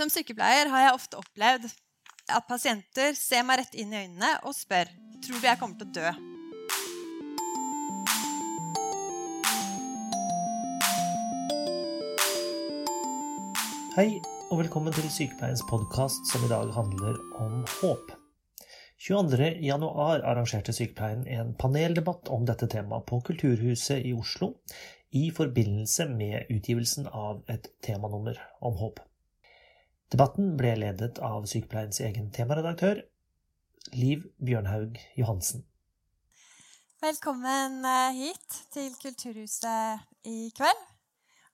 Som sykepleier har jeg ofte opplevd at pasienter ser meg rett inn i øynene og spør tror du jeg kommer til å dø. Hei, og velkommen til Sykepleiens podkast, som i dag handler om håp. 22.1 arrangerte Sykepleien en paneldebatt om dette temaet på Kulturhuset i Oslo i forbindelse med utgivelsen av et temanummer om håp. Debatten ble ledet av Sykepleiens egen temaredaktør, Liv Bjørnhaug Johansen. Velkommen eh, hit til Kulturhuset i kveld.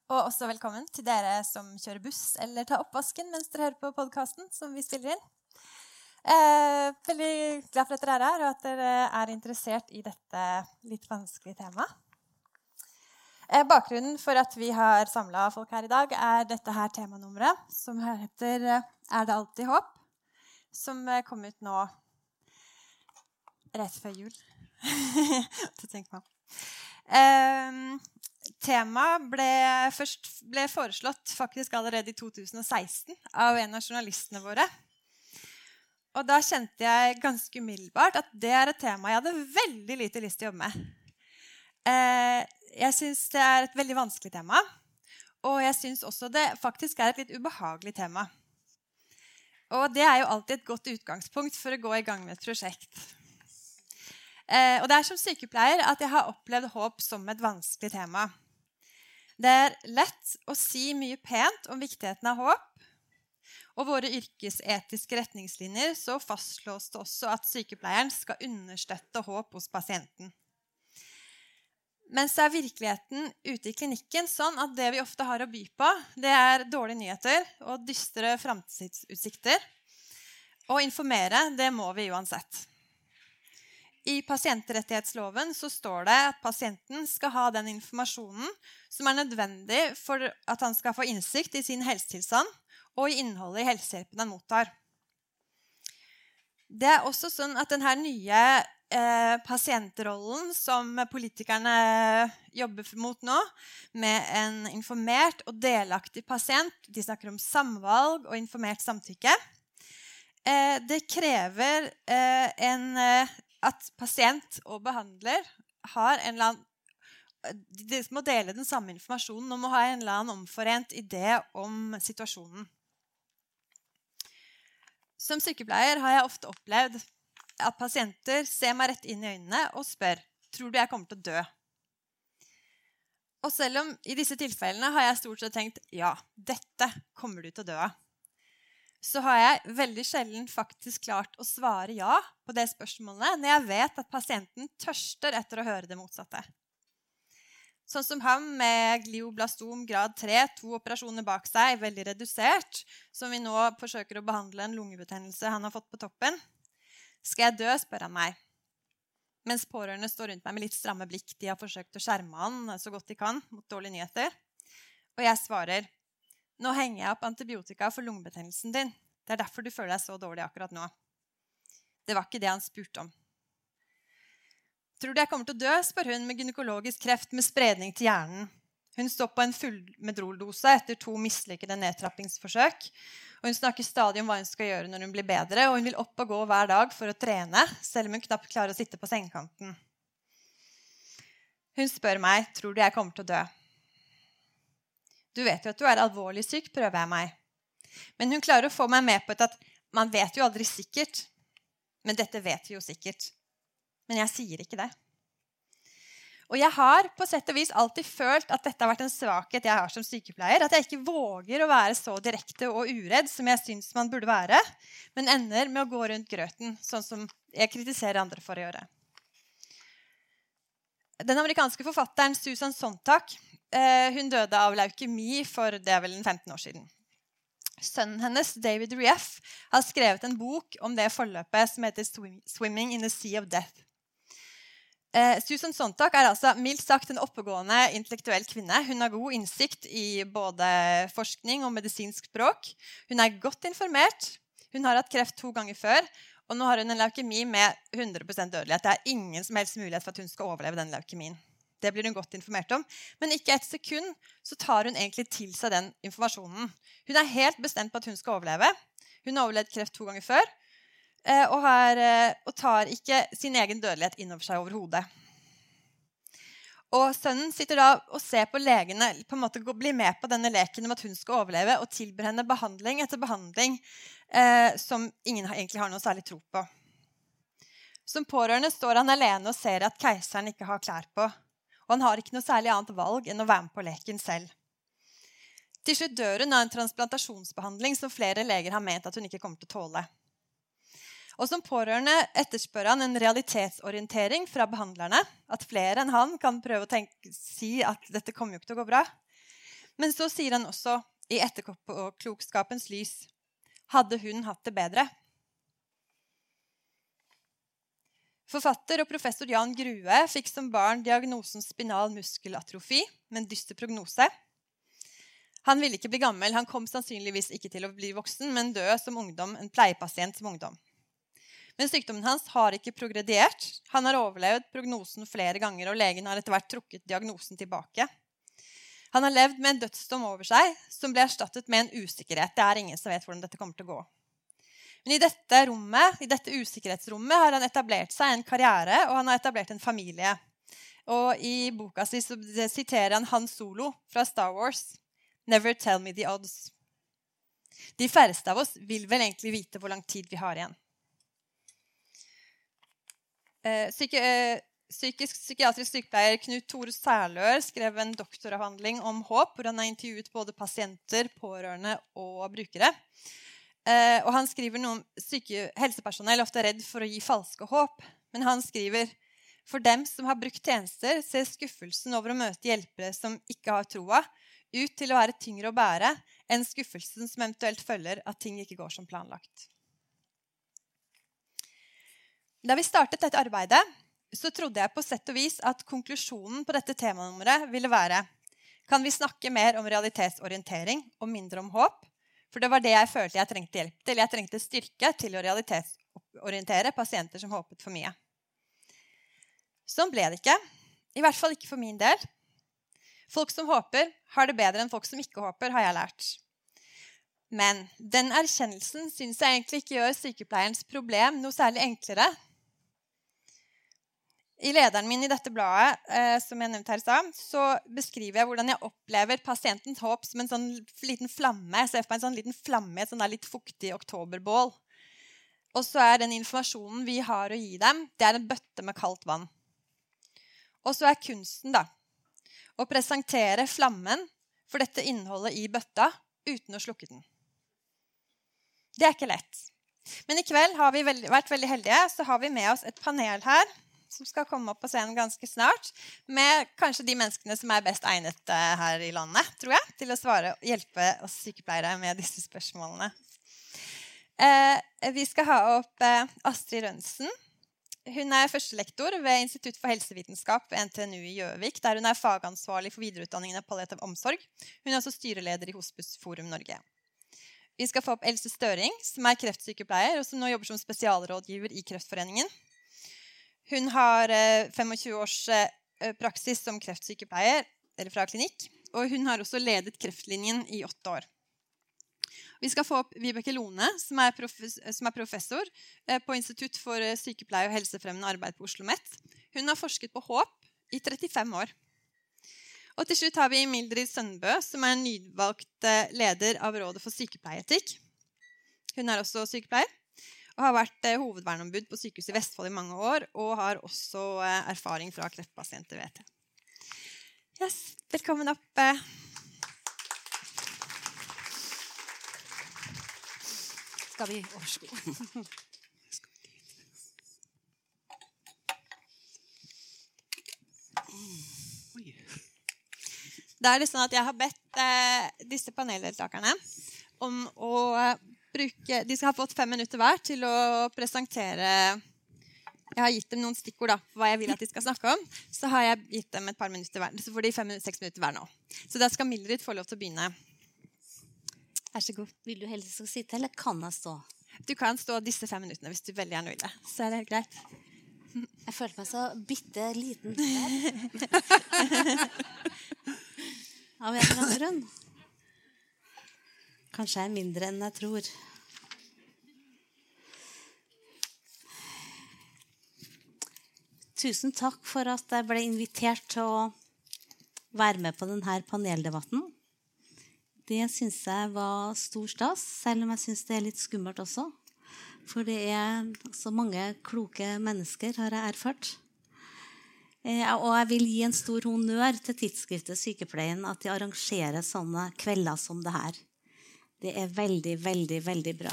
Og også velkommen til dere som kjører buss eller tar oppvasken mens dere hører på podkasten som vi spiller inn. Eh, veldig glad for at dere er her, og at dere er interessert i dette litt vanskelige temaet. Eh, bakgrunnen for at vi har samla folk her i dag, er dette her temanummeret, som heter eh, 'Er det alltid håp?', som eh, kom ut nå rett før jul. det tenker man. Eh, Temaet ble, ble foreslått faktisk allerede i 2016 av en av journalistene våre. Og da kjente jeg ganske umiddelbart at det er et tema jeg hadde veldig lite lyst til å jobbe med. Eh, jeg syns det er et veldig vanskelig tema. Og jeg syns også det faktisk er et litt ubehagelig tema. Og det er jo alltid et godt utgangspunkt for å gå i gang med et prosjekt. Eh, og det er som sykepleier at jeg har opplevd håp som et vanskelig tema. Det er lett å si mye pent om viktigheten av håp. Og våre yrkesetiske retningslinjer så fastslås det også at sykepleieren skal understøtte håp hos pasienten. Men så er virkeligheten ute i klinikken sånn at det vi ofte har å by på, det er dårlige nyheter og dystre framtidsutsikter. Å informere, det må vi uansett. I pasientrettighetsloven så står det at pasienten skal ha den informasjonen som er nødvendig for at han skal få innsikt i sin helsetilstand og i innholdet i helsehjelpen han mottar. Det er også sånn at denne nye eh, pasientrollen som politikerne jobber mot nå, med en informert og delaktig pasient De snakker om samvalg og informert samtykke. Eh, det krever eh, en, at pasient og behandler har en eller annen de må dele den samme informasjonen og må ha en eller annen omforent idé om situasjonen. Som sykepleier har jeg ofte opplevd at pasienter ser meg rett inn i øynene og spør tror du jeg kommer til å dø. Og selv om i disse tilfellene har jeg stort sett tenkt ja, dette kommer du til å dø av, så har jeg veldig sjelden faktisk klart å svare ja på det spørsmålet når jeg vet at pasienten tørster etter å høre det motsatte. Sånn som ham med glioblastom grad 3, to operasjoner bak seg, veldig redusert, som vi nå forsøker å behandle en lungebetennelse han har fått på toppen. Skal jeg dø, spør han meg. Mens pårørende står rundt meg med litt stramme blikk. De har forsøkt å skjerme han så godt de kan mot dårlige nyheter. Og jeg svarer, nå henger jeg opp antibiotika for lungebetennelsen din. Det er derfor du føler deg så dårlig akkurat nå. Det var ikke det han spurte om. Tror du jeg kommer til å dø? spør hun med gynekologisk kreft med spredning til hjernen. Hun står på en full medroldose etter to mislykkede nedtrappingsforsøk. Og hun snakker stadig om hva hun skal gjøre når hun blir bedre, og hun vil opp og gå hver dag for å trene, selv om hun knapt klarer å sitte på sengekanten. Hun spør meg tror du jeg kommer til å dø. Du vet jo at du er alvorlig syk, prøver jeg meg. Men hun klarer å få meg med på et at man vet jo aldri sikkert. Men dette vet vi jo sikkert. Men jeg sier ikke det. Og jeg har på sett og vis alltid følt at dette har vært en svakhet jeg har som sykepleier. At jeg ikke våger å være så direkte og uredd som jeg syns man burde være, men ender med å gå rundt grøten, sånn som jeg kritiserer andre for å gjøre. Den amerikanske forfatteren Susan Sontag eh, hun døde av leukemi for det er vel 15 år siden. Sønnen hennes, David Rieff, har skrevet en bok om det forløpet som heter 'Swimming in the Sea of Death'. Eh, Susan Sontag er altså mildt sagt en oppegående intellektuell kvinne. Hun har god innsikt i både forskning og medisinsk språk. Hun er godt informert. Hun har hatt kreft to ganger før. Og nå har hun en leukemi med 100% dødelighet. Det er ingen som helst mulighet for at hun skal overleve den leukemien. Det blir hun godt informert om. Men ikke et sekund så tar hun egentlig til seg den informasjonen. Hun er helt bestemt på at hun skal overleve. Hun har overlevd kreft to ganger før. Eh, og, har, eh, og tar ikke sin egen dødelighet innover seg overhodet. Og sønnen sitter da og ser på legene på en måte bli med på denne leken om at hun skal overleve, og tilbyr henne behandling etter behandling eh, som ingen egentlig har noe særlig tro på. Som pårørende står han alene og ser at keiseren ikke har klær på. Og han har ikke noe særlig annet valg enn å være med på leken selv. Til slutt dør hun av en transplantasjonsbehandling som flere leger har ment at hun ikke kommer til å tåle. Og Som pårørende etterspør han en realitetsorientering fra behandlerne. At flere enn han kan prøve å tenke, si at dette kommer jo ikke til å gå bra. Men så sier han også i etterklokskapens lys hadde hun hatt det bedre? Forfatter og professor Jan Grue fikk som barn diagnosen spinal muskelatrofi med en dyster prognose. Han ville ikke bli gammel. Han kom sannsynligvis ikke til å bli voksen, men dø som ungdom, en pleiepasient som ungdom. Men sykdommen hans har ikke progrediert. Han har overlevd prognosen flere ganger, og legen har etter hvert trukket diagnosen tilbake. Han har levd med en dødsdom over seg som ble erstattet med en usikkerhet. Det er ingen som vet hvordan dette kommer til å gå. Men i dette rommet, i dette usikkerhetsrommet har han etablert seg en karriere og han har etablert en familie. Og I boka si siterer han Han Solo fra Star Wars. Never tell me the odds. De færreste av oss vil vel egentlig vite hvor lang tid vi har igjen. Eh, psyki eh, psykisk psykiatrisk sykepleier Knut Tore Særlør skrev en doktoravhandling om håp, hvor han har intervjuet både pasienter, pårørende og brukere. Eh, og han skriver noe om syke helsepersonell ofte er redd for å gi falske håp. Men han skriver for dem som har brukt tjenester, ser skuffelsen over å møte hjelpere som ikke har troa, ut til å være tyngre å bære enn skuffelsen som eventuelt følger at ting ikke går som planlagt. Da vi startet dette arbeidet, så trodde jeg på sett og vis at konklusjonen på dette temanummeret ville være kan vi snakke mer om realitetsorientering og mindre om håp? For det var det jeg følte jeg trengte hjelp til. Jeg trengte styrke til å realitetsorientere pasienter som håpet for mye. Sånn ble det ikke. I hvert fall ikke for min del. Folk som håper, har det bedre enn folk som ikke håper, har jeg lært. Men den erkjennelsen syns jeg egentlig ikke gjør sykepleierens problem noe særlig enklere. I lederen min i dette bladet eh, som jeg nevnte her så beskriver jeg hvordan jeg opplever pasientens håp som en sånn liten flamme. Jeg ser for meg en sånn liten flamme i et sånn litt fuktig oktoberbål. Og så er den informasjonen vi har å gi dem, det er en bøtte med kaldt vann. Og så er kunsten da, å presentere flammen for dette innholdet i bøtta uten å slukke den. Det er ikke lett. Men i kveld har vi vært veldig heldige, så har vi med oss et panel her som skal komme opp på scenen ganske snart. Med kanskje de menneskene som er best egnet eh, her i landet tror jeg, til å svare og hjelpe oss sykepleiere med disse spørsmålene. Eh, vi skal ha opp eh, Astrid Rønsen. Hun er førstelektor ved Institutt for helsevitenskap ved NTNU i Gjøvik, der hun er fagansvarlig for videreutdanningen av palliativ omsorg. Hun er også styreleder i Hospusforum Norge. Vi skal få opp Else Støring, som er kreftsykepleier og som nå jobber som spesialrådgiver i Kreftforeningen. Hun har 25 eh, års eh, praksis som kreftsykepleier eller fra klinikk. Og hun har også ledet Kreftlinjen i åtte år. Vi skal få opp Vibeke Lone, som er, som er professor eh, på Institutt for sykepleie og helsefremmende arbeid på Oslo OsloMet. Hun har forsket på håp i 35 år. Og til slutt har vi Mildrid Sønbø, som er nyvalgt leder av Rådet for sykepleieetikk. Hun er også sykepleier og har vært eh, hovedverneombud på sykehuset i Vestfold i mange år. Og har også eh, erfaring fra kreftpasienter, vet jeg. Yes, velkommen opp. Eh. Skal vi overskue? Da er det sånn at Jeg har bedt eh, disse paneldeltakerne om å bruke, de skal ha fått fem minutter hver til å presentere Jeg har gitt dem noen stikkord da, hva jeg vil at de skal snakke om. Så har jeg gitt dem et par minutter hver. Så får de fem-seks minutter hver nå. Så da skal Mildrid få lov til å begynne. Vær så god. Vil du helst sitte, eller kan jeg stå? Du kan stå disse fem minuttene hvis du veldig gjerne vil det. Så er det helt greit. Jeg følte meg så bitte liten. Av en eller annen grunn. Kanskje jeg er mindre enn jeg tror. Tusen takk for at jeg ble invitert til å være med på denne paneldebatten. Det syns jeg var stor stas, selv om jeg syns det er litt skummelt også. For det er så mange kloke mennesker, har jeg erfart. Eh, og jeg vil gi en stor honnør til tidsskriftet Sykepleien at de arrangerer sånne kvelder som det her. Det er veldig, veldig, veldig bra.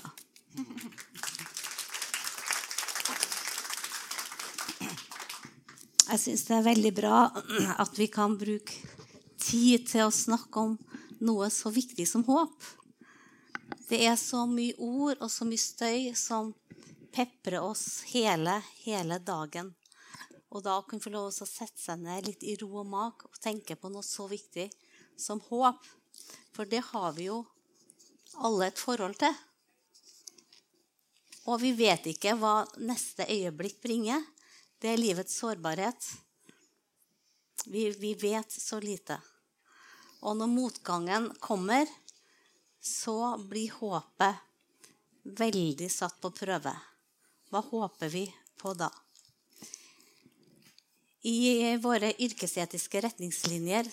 Jeg syns det er veldig bra at vi kan bruke tid til å snakke om noe så viktig som håp. Det er så mye ord og så mye støy som peprer oss hele, hele dagen. Og da kunne få lov til å sette seg ned litt i ro og mak og tenke på noe så viktig som håp. For det har vi jo alle et forhold til. Og vi vet ikke hva neste øyeblikk bringer. Det er livets sårbarhet. Vi, vi vet så lite. Og når motgangen kommer, så blir håpet veldig satt på prøve. Hva håper vi på da? I våre yrkesetiske retningslinjer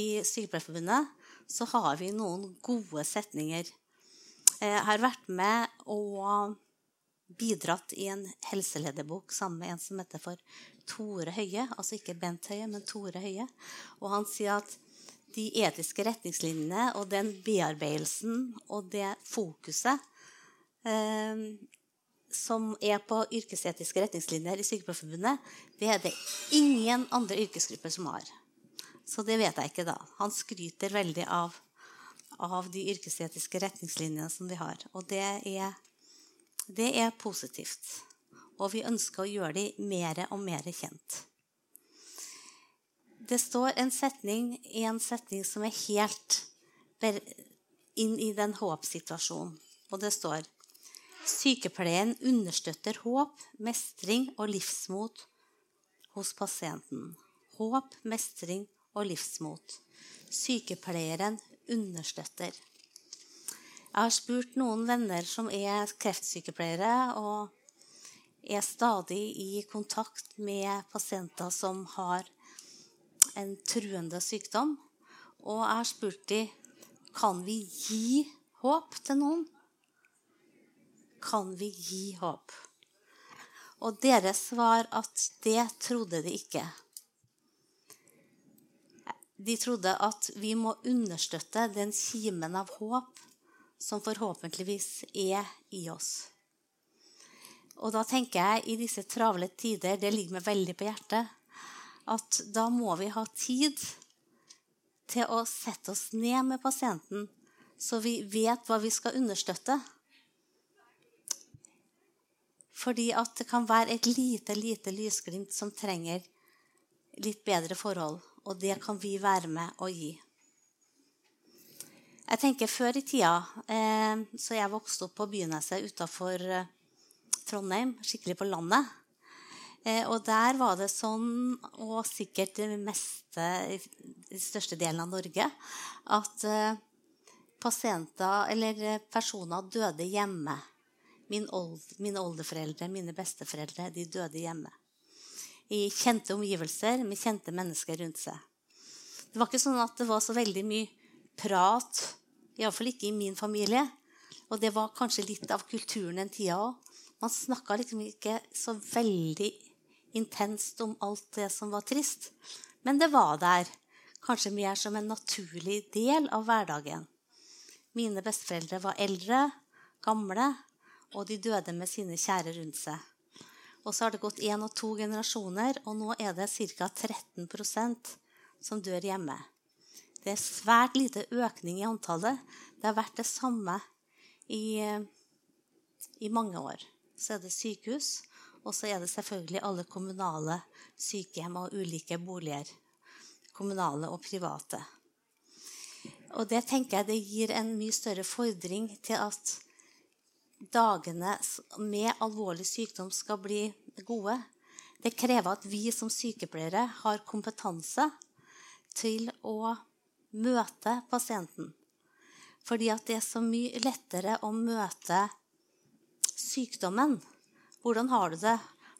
i Sykepleierforbundet så har vi noen gode setninger. Jeg har vært med og bidratt i en helselederbok sammen med en som heter for Tore Høie. Altså ikke Bent Høie, men Tore Høie. Og han sier at de etiske retningslinjene og den bearbeidelsen og det fokuset eh, som er på yrkesetiske retningslinjer i Sykepleierforbundet, det er det ingen andre yrkesgrupper som har. Så det vet jeg ikke da. Han skryter veldig av, av de yrkesetiske retningslinjene som vi har. Og det er det er positivt. Og vi ønsker å gjøre de mer og mer kjent. Det står en setning i en setning som er helt inn i den håpsituasjonen. Og det står Sykepleien understøtter håp, mestring og livsmot hos pasienten. Håp, mestring og livsmot. Sykepleieren understøtter. Jeg har spurt noen venner som er kreftsykepleiere, og er stadig i kontakt med pasienter som har en truende sykdom. Og jeg har spurt dem kan vi gi håp til noen. Kan vi gi håp? Og deres svar at det trodde de ikke. De trodde at vi må understøtte den kimen av håp som forhåpentligvis er i oss. Og da tenker jeg i disse travle tider, det ligger meg veldig på hjertet, at da må vi ha tid til å sette oss ned med pasienten, så vi vet hva vi skal understøtte. Fordi at det kan være et lite, lite lysglimt som trenger litt bedre forhold. Og det kan vi være med å gi. Jeg tenker Før i tida eh, så jeg vokste opp på Byneset utafor eh, Trondheim, skikkelig på landet. Eh, og der var det sånn, og sikkert det meste, i største delen av Norge, at pasienter eller personer døde hjemme. Min old, mine oldeforeldre, mine besteforeldre, de døde hjemme. I kjente omgivelser med kjente mennesker rundt seg. Det var ikke sånn at det var så veldig mye prat Iallfall ikke i min familie. Og det var kanskje litt av kulturen den tida òg. Man snakka liksom ikke så veldig intenst om alt det som var trist. Men det var der. Kanskje mer som en naturlig del av hverdagen. Mine besteforeldre var eldre, gamle, og de døde med sine kjære rundt seg. Og så har det gått én og to generasjoner, og nå er det ca. 13% som dør hjemme. Det er svært lite økning i antallet. Det har vært det samme i, i mange år. Så er det sykehus, og så er det selvfølgelig alle kommunale sykehjem og ulike boliger. Kommunale og private. Og det tenker jeg det gir en mye større fordring til at dagene med alvorlig sykdom skal bli gode. Det krever at vi som sykepleiere har kompetanse til å møte pasienten. Fordi det er så mye lettere å møte sykdommen. Hvordan har du det?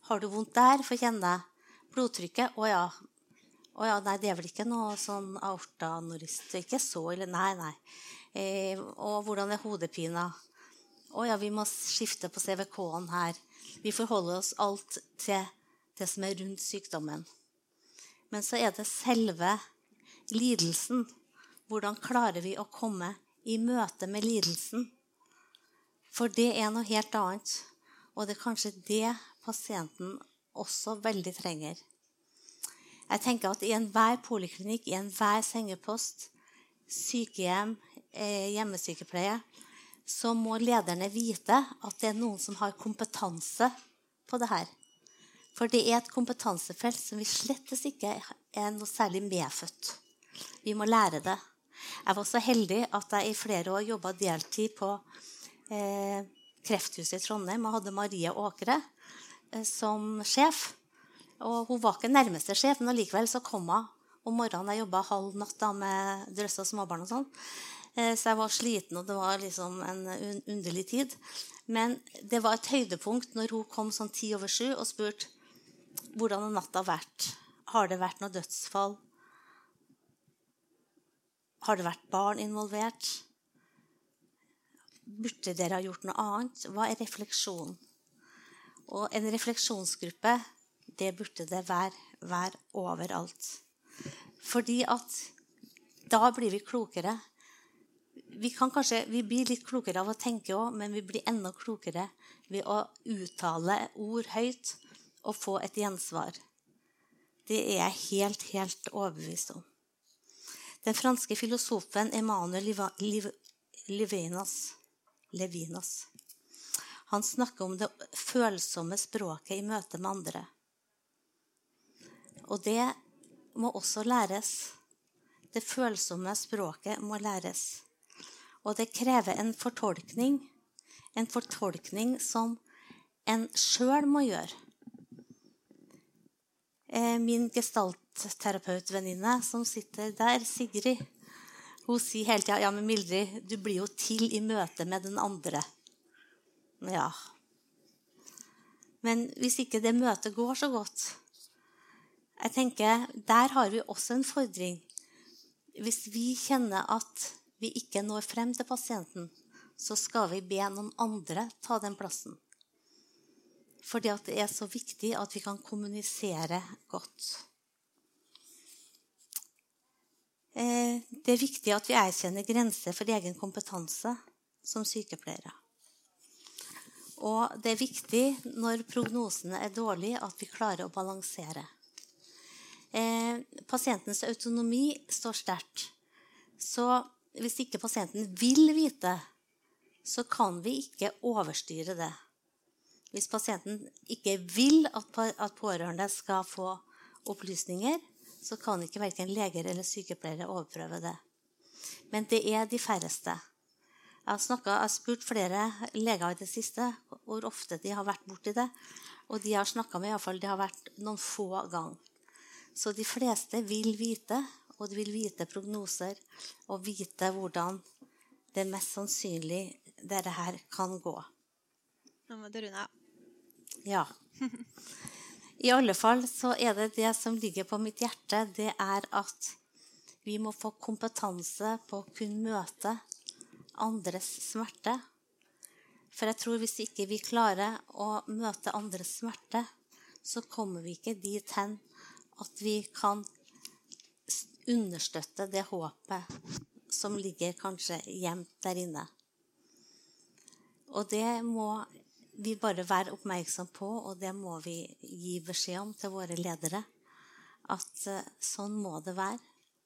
Har du vondt der? Få kjenne blodtrykket. Å ja. Å ja, nei, det er vel ikke noe sånn aortanorist. Ikke så ille. Nei, nei. Eh, og hvordan er hodepina? Å ja, vi må skifte på CVK-en her. Vi forholder oss alt til det som er rundt sykdommen. Men så er det selve lidelsen. Hvordan klarer vi å komme i møte med lidelsen? For det er noe helt annet. Og det er kanskje det pasienten også veldig trenger. Jeg tenker at I enhver poliklinikk, i enhver sengepost, sykehjem, eh, hjemmesykepleie, så må lederne vite at det er noen som har kompetanse på det her. For det er et kompetansefelt som vi slettes ikke er noe særlig medfødt. Vi må lære det. Jeg var så heldig at jeg i flere år jobba deltid på eh, Krefthuset i Trondheim og hadde Marie Åkre eh, som sjef. Og hun var ikke nærmeste sjef, men allikevel så kom hun om morgenen. Jeg jobba halv natt da med drøss og småbarn og sånn. Eh, så jeg var sliten, og det var liksom en underlig tid. Men det var et høydepunkt når hun kom sånn ti over sju og spurte hvordan har natta vært. Har det vært noe dødsfall? Har det vært barn involvert? Burde dere ha gjort noe annet? Hva er refleksjon? Og en refleksjonsgruppe, det burde det være, være overalt. Fordi at da blir vi klokere vi, kanskje, vi blir litt klokere av å tenke òg, men vi blir enda klokere ved å uttale ord høyt og få et gjensvar. Det er jeg helt, helt overbevist om. Den franske filosofen Emanuel Levinas, Levinas han snakker om det følsomme språket i møte med andre. Og det må også læres. Det følsomme språket må læres. Og det krever en fortolkning. En fortolkning som en sjøl må gjøre. Eh, min gestaltterapeutvenninne som sitter der, Sigrid, hun sier hele tida ja, men Mildrid, du blir jo til i møte med den andre. Ja. Men hvis ikke det møtet går så godt jeg tenker, Der har vi også en fordring. Hvis vi kjenner at vi ikke når frem til pasienten, så skal vi be noen andre ta den plassen. Fordi det er så viktig at vi kan kommunisere godt. Eh, det er viktig at vi erkjenner grenser for egen kompetanse som sykepleiere. Og det er viktig når prognosene er dårlige, at vi klarer å balansere. Eh, pasientens autonomi står sterkt. Så hvis ikke pasienten vil vite, så kan vi ikke overstyre det. Hvis pasienten ikke vil at pårørende skal få opplysninger, så kan ikke verken leger eller sykepleiere overprøve det. Men det er de færreste. Jeg har, snakket, jeg har spurt flere leger i det siste hvor ofte de har vært borti det. Og de har snakka med, iallfall det noen få ganger. Så de fleste vil vite og de vil vite prognoser og vite hvordan det mest sannsynlig dette her kan gå. Nå må du runde av. Ja. I alle fall så er det det som ligger på mitt hjerte, det er at vi må få kompetanse på å kunne møte andres smerte. For jeg tror hvis ikke vi klarer å møte andres smerte, så kommer vi ikke dit hen at vi kan understøtte det håpet som ligger kanskje gjemt der inne. Og det må vi bare være oppmerksom på, og det må vi gi beskjed om til våre ledere. At uh, sånn må det være.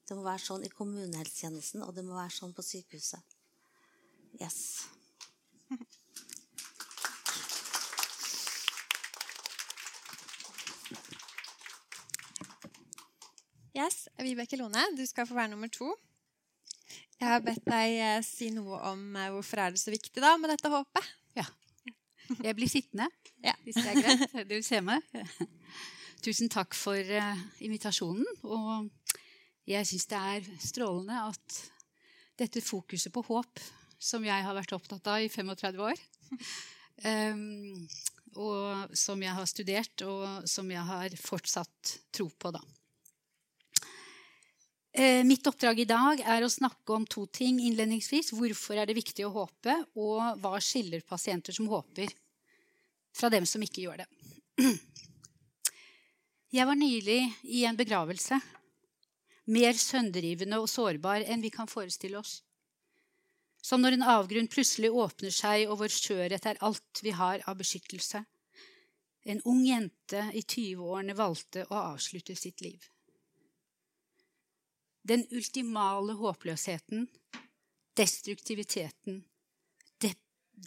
Det må være sånn i kommunehelsetjenesten, og det må være sånn på sykehuset. Yes. Yes, Vibeke Lone, du skal få være nummer to. Jeg har bedt deg eh, si noe om eh, hvorfor er det så viktig da med dette håpet. Ja. Jeg blir sittende, ja. hvis det er greit. Du ser meg. Tusen takk for uh, invitasjonen. Og jeg syns det er strålende at dette fokuset på håp, som jeg har vært opptatt av i 35 år, um, og som jeg har studert, og som jeg har fortsatt tro på, da. Uh, mitt oppdrag i dag er å snakke om to ting innledningsvis. Hvorfor er det viktig å håpe, og hva skiller pasienter som håper, fra dem som ikke gjør det. Jeg var nylig i en begravelse mer sønderrivende og sårbar enn vi kan forestille oss. Som når en avgrunn plutselig åpner seg, og vår skjørhet er alt vi har av beskyttelse. En ung jente i 20-årene valgte å avslutte sitt liv. Den ultimale håpløsheten, destruktiviteten, de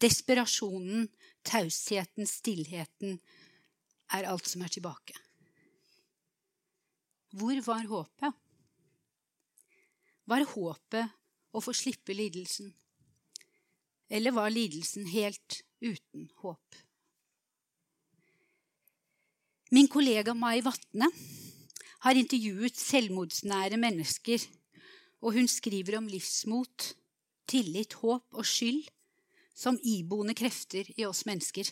desperasjonen, tausheten, stillheten er alt som er tilbake. Hvor var håpet? Var håpet å få slippe lidelsen? Eller var lidelsen helt uten håp? Min kollega Mai Vatne har intervjuet selvmordsnære mennesker, og hun skriver om livsmot, tillit, håp og skyld som iboende krefter i oss mennesker,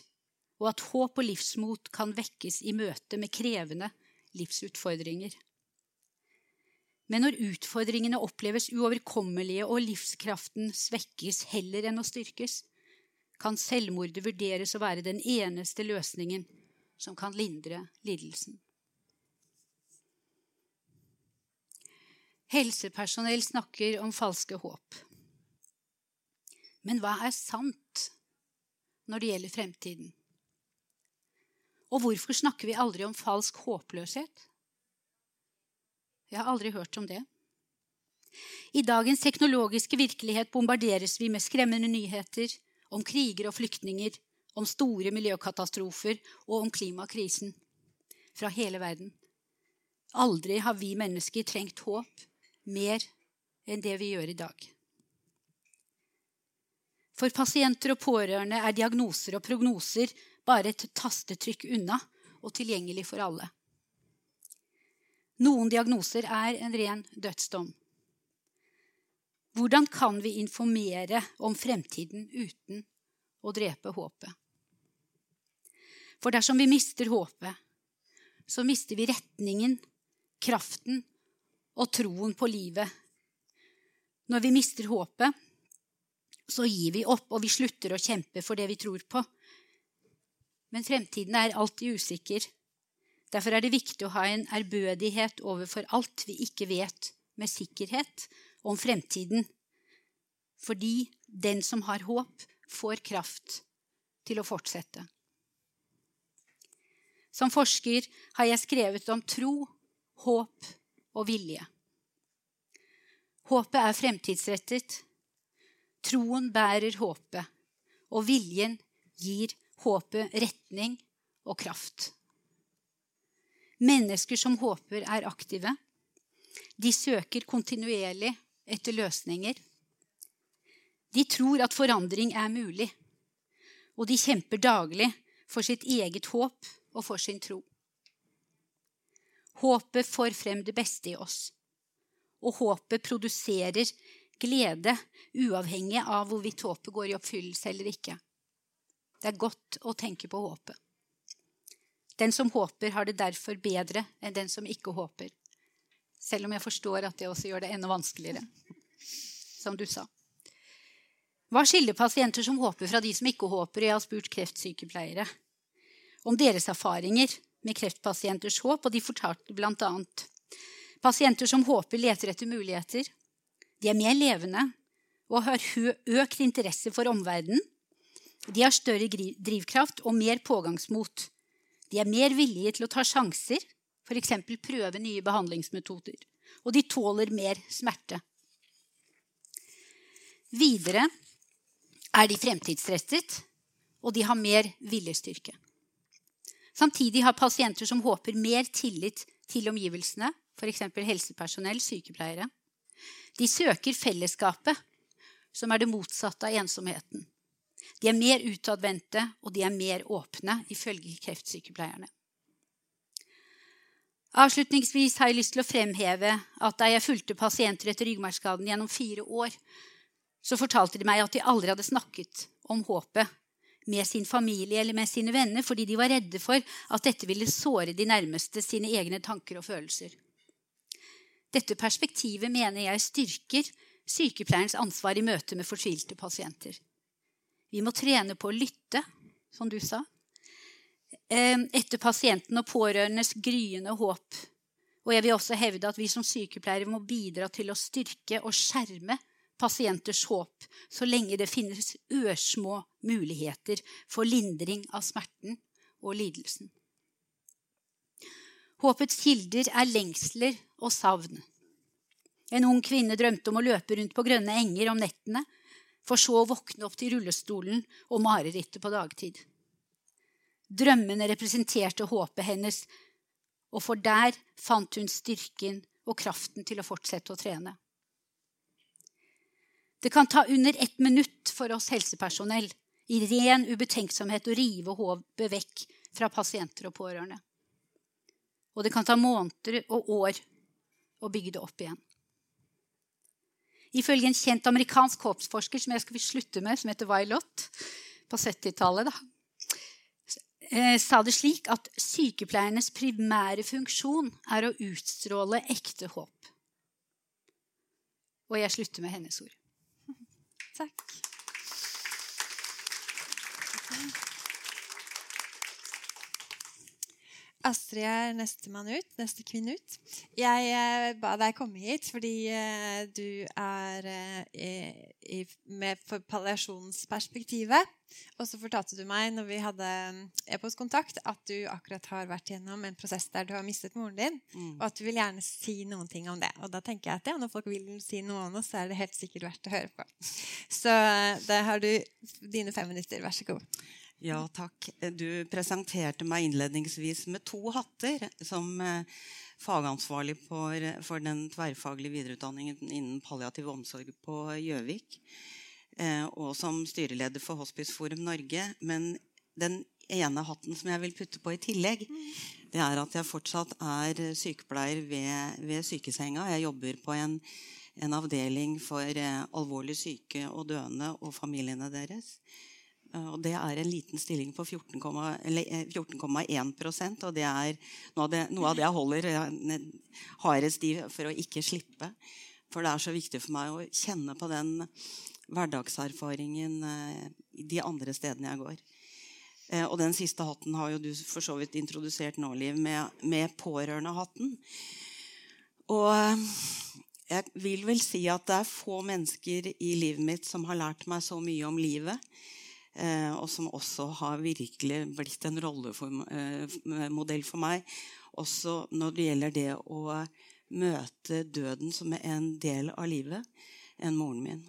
og at håp og livsmot kan vekkes i møte med krevende livsutfordringer. Men når utfordringene oppleves uoverkommelige og livskraften svekkes heller enn å styrkes, kan selvmordet vurderes å være den eneste løsningen som kan lindre lidelsen. Helsepersonell snakker om falske håp. Men hva er sant når det gjelder fremtiden? Og hvorfor snakker vi aldri om falsk håpløshet? Jeg har aldri hørt om det. I dagens teknologiske virkelighet bombarderes vi med skremmende nyheter om kriger og flyktninger, om store miljøkatastrofer og om klimakrisen fra hele verden. Aldri har vi mennesker trengt håp mer enn det vi gjør i dag. For pasienter og pårørende er diagnoser og prognoser bare et tastetrykk unna og tilgjengelig for alle. Noen diagnoser er en ren dødsdom. Hvordan kan vi informere om fremtiden uten å drepe håpet? For dersom vi mister håpet, så mister vi retningen, kraften og troen på livet. Når vi mister håpet, så gir vi opp, og vi slutter å kjempe for det vi tror på. Men fremtiden er alltid usikker, Derfor er det viktig å ha en ærbødighet overfor alt vi ikke vet med sikkerhet om fremtiden. Fordi den som har håp, får kraft til å fortsette. Som forsker har jeg skrevet om tro, håp og vilje. Håpet er fremtidsrettet. Troen bærer håpet, og viljen gir håpet retning og kraft. Mennesker som håper, er aktive. De søker kontinuerlig etter løsninger. De tror at forandring er mulig, og de kjemper daglig for sitt eget håp og for sin tro. Håpet får frem det beste i oss, og håpet produserer glede uavhengig av hvorvidt håpet går i oppfyllelse eller ikke. Det er godt å tenke på håpet. Den som håper, har det derfor bedre enn den som ikke håper. Selv om jeg forstår at det også gjør det enda vanskeligere, som du sa. Hva skiller pasienter som håper, fra de som ikke håper? Jeg har spurt kreftsykepleiere om deres erfaringer med kreftpasienters håp, og de fortalte bl.a. pasienter som håper, leter etter muligheter. De er mer levende og har økt interesse for omverdenen. De har større drivkraft og mer pågangsmot. De er mer villige til å ta sjanser, f.eks. prøve nye behandlingsmetoder. Og de tåler mer smerte. Videre er de fremtidsrettet, og de har mer viljestyrke. Samtidig har pasienter som håper, mer tillit til omgivelsene, f.eks. helsepersonell, sykepleiere. De søker fellesskapet, som er det motsatte av ensomheten. De er mer utadvendte, og de er mer åpne, ifølge kreftsykepleierne. Avslutningsvis har jeg lyst til å fremheve at da jeg fulgte pasienter etter ryggmargskaden gjennom fire år, så fortalte de meg at de aldri hadde snakket om håpet med sin familie eller med sine venner fordi de var redde for at dette ville såre de nærmeste sine egne tanker og følelser. Dette perspektivet mener jeg styrker sykepleierens ansvar i møte med fortvilte pasienter. Vi må trene på å lytte, som du sa, eh, etter pasienten og pårørendes gryende håp. Og jeg vil også hevde at vi som sykepleiere må bidra til å styrke og skjerme pasienters håp så lenge det finnes ørsmå muligheter for lindring av smerten og lidelsen. Håpets kilder er lengsler og savn. En ung kvinne drømte om å løpe rundt på grønne enger om nettene, for så å våkne opp til rullestolen og marerittet på dagtid. Drømmene representerte håpet hennes, og for der fant hun styrken og kraften til å fortsette å trene. Det kan ta under ett minutt for oss helsepersonell i ren ubetenksomhet å rive hodet vekk fra pasienter og pårørende. Og det kan ta måneder og år å bygge det opp igjen. Ifølge en kjent amerikansk håpsforsker som jeg skal slutte med, som heter Violet, på 70-tallet, eh, sa det slik at sykepleiernes primære funksjon er å utstråle ekte håp. Og jeg slutter med hennes ord. Takk. Astrid er nestemann ut, neste kvinne ut. Jeg eh, ba deg komme hit fordi eh, du er eh, i, med for palliasjonsperspektivet. Og så fortalte du meg når vi hadde mm, e-postkontakt, at du akkurat har vært gjennom en prosess der du har mistet moren din, mm. og at du vil gjerne si noen ting om det. Og da tenker jeg at ja, når folk vil si noe om oss, så er det helt sikkert verdt å høre på. Så eh, da har du dine fem minutter. Vær så god. Ja, takk. Du presenterte meg innledningsvis med to hatter som eh, fagansvarlig for, den tverrfaglige videreutdanningen innen palliativ omsorg på Gjøvik. Eh, og som styreleder for Hospiceforum Norge. Men den ene hatten som jeg vil putte på i tillegg, det er at jeg fortsatt er sykepleier ved, ved sykesenga. Jeg jobber på en, en avdeling for eh, alvorlig syke og døende og familiene deres. Eh, og det er en liten stilling på 14,1 14, og det er noe av det, noe av det jeg holder hardest i for å ikke slippe. For det er så viktig for meg å kjenne på den hverdagserfaringen eh, de andre stedene jeg går. Eh, og den siste hatten har jo du for så vidt introdusert nå, Liv, med, med pårørendehatten. Og jeg vil vel si at det er få mennesker i livet mitt som har lært meg så mye om livet Eh, og som også har virkelig blitt en rollemodell for meg. Også når det gjelder det å møte døden som en del av livet enn moren min.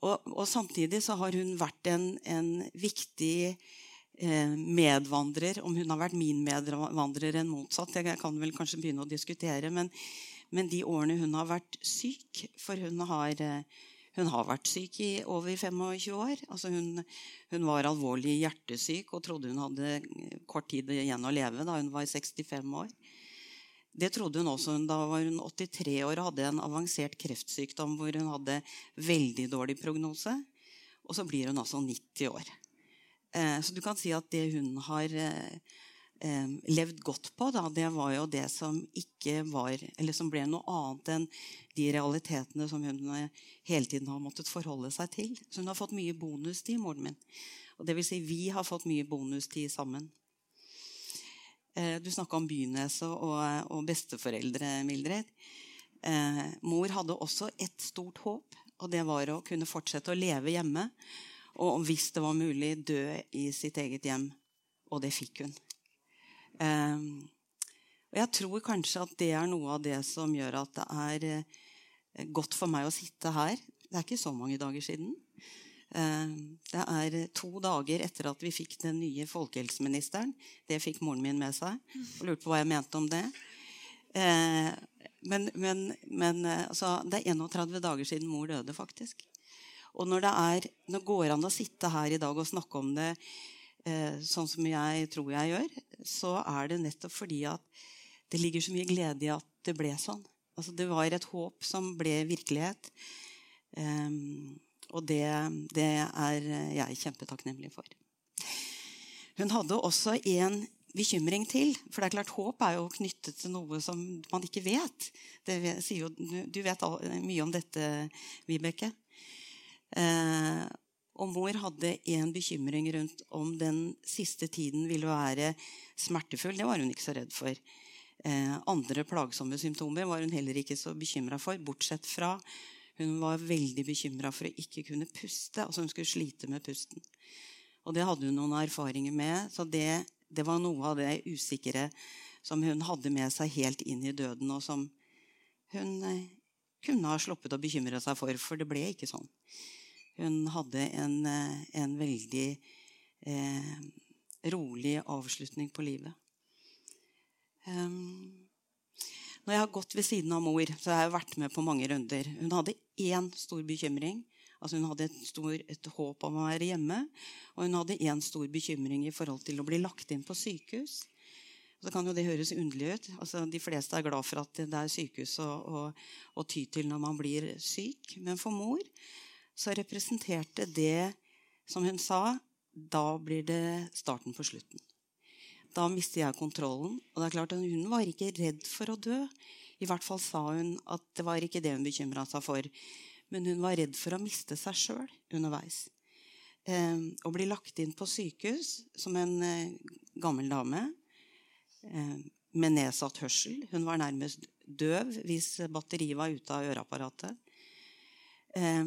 Og, og, samtidig så har hun vært en, en viktig eh, medvandrer. Om hun har vært min medvandrer enn motsatt, jeg kan vel kanskje begynne å diskutere. Men, men de årene hun har vært syk, for hun har eh, hun har vært syk i over 25 år. Altså hun, hun, var alvorlig hjertesyk og trodde hun hadde kort tid igjen å leve da hun var 65 år. Det trodde hun også. Da var hun 83 år og hadde en avansert kreftsykdom hvor hun hadde veldig dårlig prognose. Og så blir hun altså 90 år. Eh, så du kan si at det hun har eh, eh, levd godt på, da, det var jo det som ikke var Eller som ble noe annet enn de realitetene som hun eh, hele tiden har måttet forholde seg til. Så hun har fått mye bonustid, moren min. Og det vil si, vi har fått mye bonustid sammen. Eh, du snakka om Byneset og, og, besteforeldre, Mildred. Eh, mor hadde også et stort håp, og det var å kunne fortsette å leve hjemme. Og hvis det var mulig, dø i sitt eget hjem. Og det fikk hun. Ehm, og jeg tror kanskje at det er noe av det som gjør at det er eh, godt for meg å sitte her. Det er ikke så mange dager siden. Ehm, det er to dager etter at vi fikk den nye folkehelseministeren. Det fikk moren min med seg. Og lurte på hva jeg mente om det. Ehm, men, men, men altså, det er 31 dager siden mor døde, faktisk. Og når det, er, når det går an å sitte her i dag og snakke om det eh, sånn som jeg tror jeg gjør, så er det nettopp fordi at det ligger så mye glede i at det ble sånn. Altså, det var et håp som ble virkelighet. Um, og det, det, er jeg kjempetakknemlig for. Hun hadde også en bekymring til. For det er klart, håp er jo knyttet til noe som man ikke vet. Jo, du vet mye om dette, Vibeke. Eh, og mor hadde en bekymring rundt om den siste tiden ville være smertefull. Det var hun ikke så redd for. Eh, andre plagsomme symptomer var hun heller ikke så bekymra for, bortsett fra hun var veldig bekymra for å ikke kunne puste. altså Hun skulle slite med pusten. Og det hadde hun noen erfaringer med. Så det, det var noe av det usikre som hun hadde med seg helt inn i døden, og som hun eh, kunne ha sluppet å bekymre seg for, for det ble ikke sånn. Hun hadde en, eh, en veldig eh, rolig avslutning på livet. Um, når jeg har gått ved siden av mor, så har jeg vært med på mange runder. Hun hadde én stor bekymring. Altså hun hadde et, stor, et håp om å være hjemme. Og hun hadde én stor bekymring i forhold til å bli lagt inn på sykehus. Så kan jo det høres underlig ut. Altså, de fleste er glad for at det er sykehus å, å, å ty til når man blir syk. Men for mor så representerte det, som hun sa, da blir det starten på slutten. Da mister jeg kontrollen. Og det er klart at Hun var ikke redd for å dø. I hvert fall sa hun at det var ikke det hun bekymra seg for. Men hun var redd for å miste seg sjøl underveis. Eh, å bli lagt inn på sykehus som en eh, gammel dame eh, med nedsatt hørsel. Hun var nærmest døv hvis batteriet var ute av øreapparatet. Eh,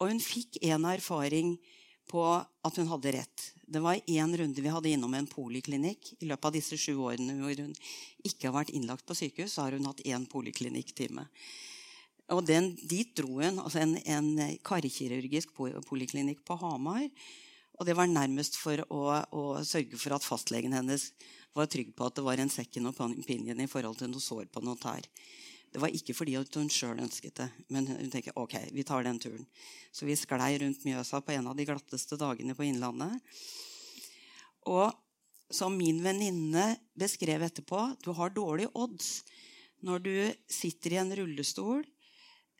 og hun fikk en erfaring på at hun hadde rett. Det var én runde vi hadde innom en poliklinikk. I løpet av disse sju årene hvor hun ikke har vært innlagt på sykehus, så har hun hatt én poliklinikktime. Og den, dit dro hun. altså En, en karkirurgisk poliklinikk på Hamar. Og det var nærmest for å, å, sørge for at fastlegen hennes var trygg på at det var en second opinion i forhold til noe sår på noe tær. Det var ikke fordi hun sjøl ønsket det, men hun tenker ok, vi tar den turen. Så vi sklei rundt Mjøsa på en av de glatteste dagene på Innlandet. Og som min venninne beskrev etterpå, du har dårlige odds når du sitter i en rullestol,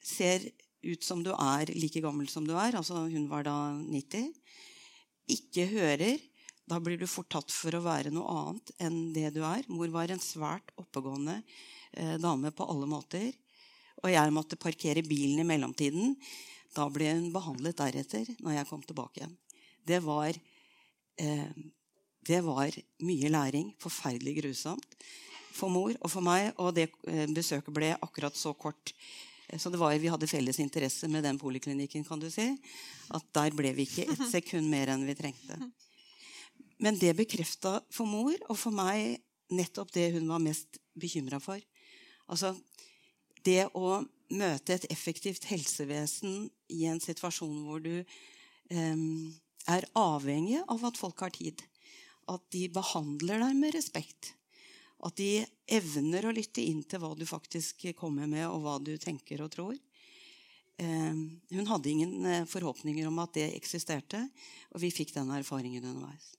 ser ut som du er like gammel som du er, altså hun var da 90, ikke hører, da blir du fort tatt for å være noe annet enn det du er. Mor var en svært oppegående dame på alle måter. Og jeg måtte parkere bilen i mellomtiden. Da ble hun behandlet deretter når jeg kom tilbake igjen. Det var, eh, det var mye læring. Forferdelig grusomt for mor og for meg. Og det eh, besøket ble akkurat så kort. Så det var, vi hadde felles interesse med den poliklinikken. kan du si. At der ble vi ikke et sekund mer enn vi trengte. Men det bekrefta for mor og for meg nettopp det hun var mest bekymra for. Altså det å møte et effektivt helsevesen i en situasjon hvor du eh, er avhengig av at folk har tid. At de behandler deg med respekt. At de evner å lytte inn til hva du faktisk kommer med, og hva du tenker og tror. Eh, hun hadde ingen eh, forhåpninger om at det eksisterte, og vi fikk den erfaringen underveis.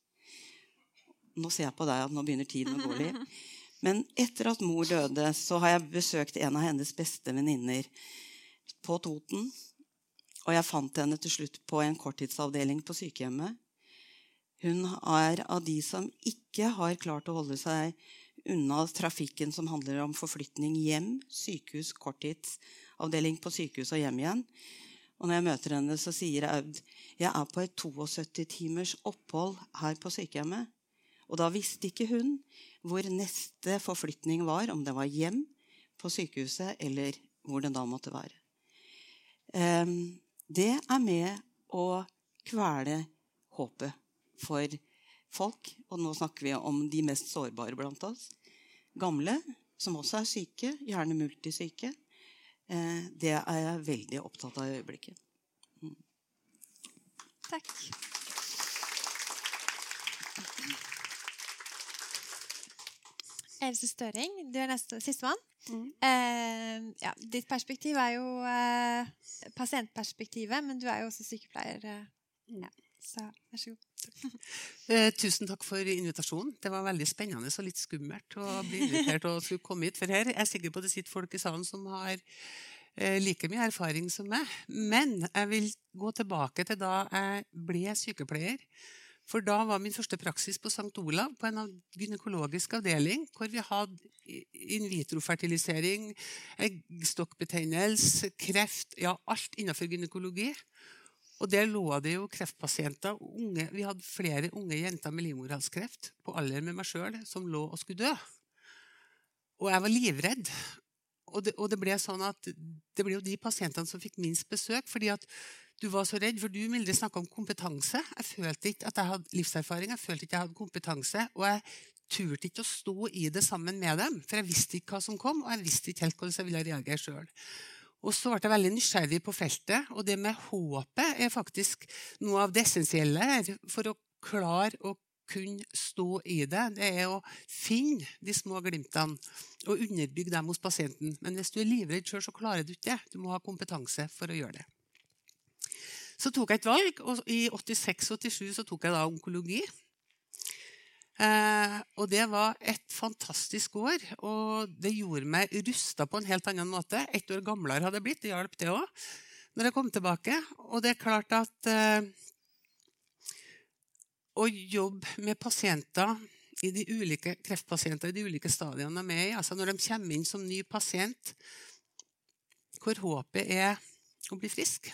Nå ser jeg på deg at nå begynner tiden å gå litt. Men etter at mor døde, så har jeg besøkt en av hennes beste venninner på Toten. Og jeg fant henne til slutt på en korttidsavdeling på sykehjemmet. Hun er av de som ikke har klart å holde seg unna trafikken som handler om forflytning hjem, sykehus, korttidsavdeling på sykehus og hjem igjen. Og når jeg møter henne, så sier Aud jeg er på et 72 timers opphold her på sykehjemmet. Og da visste ikke hun hvor neste forflytning var, om det var hjem, på sykehuset, eller hvor den da måtte være. Ehm, det er med å kvele håpet for folk. Og nå snakker vi om de mest sårbare blant oss. Gamle, som også er syke, gjerne multisyke. Eh, det er jeg veldig opptatt av i øyeblikket. Mm. Takk. Else Støring, du er sistemann. Mm. Eh, ja, ditt perspektiv er jo eh, pasientperspektivet, men du er jo også sykepleier. Eh, mm. ja. Så vær så god. Eh, tusen takk for invitasjonen. Det var veldig spennende og litt skummelt å bli invitert og skulle komme hit. For her er jeg sikker på at det sitter folk i salen som har eh, like mye erfaring som meg. Men jeg vil gå tilbake til da jeg ble sykepleier. For da var min første praksis på St. Olav, på en gynekologisk avdeling, hvor vi hadde in vitro-fertilisering, eggstokkbetennelse, kreft Ja, alt innenfor gynekologi. Og der lå det jo kreftpasienter. Unge, vi hadde flere unge jenter med livmorhalskreft på alder med meg sjøl som lå og skulle dø. Og jeg var livredd. Og det, og det, ble sånn at det ble jo de pasientene som fikk minst besøk. fordi at du var så redd, for du Milde, snakka om kompetanse. Jeg følte ikke at jeg hadde livserfaring, jeg følte ikke jeg hadde kompetanse. Og jeg turte ikke å stå i det sammen med dem, for jeg visste ikke hva som kom, og jeg visste ikke helt hvordan jeg ville reagere sjøl. Og så ble jeg veldig nysgjerrig på feltet, og det med håpet er faktisk noe av det essensielle her for å klare å kunne stå i det. Det er å finne de små glimtene og underbygge dem hos pasienten. Men hvis du er livredd sjøl, så klarer du ikke det. Du må ha kompetanse for å gjøre det. Så tok jeg et valg, og i 86-87 så tok jeg da onkologi. Eh, og det var et fantastisk år, og det gjorde meg rusta på en helt annen måte. Ett år gamlere hadde jeg blitt, det hjalp det òg, når jeg kom tilbake. Og det er klart at eh, å jobbe med pasienter i de ulike kreftpasienter i de ulike stadiene de er i, altså når de kommer inn som ny pasient, hvor håpet er å bli frisk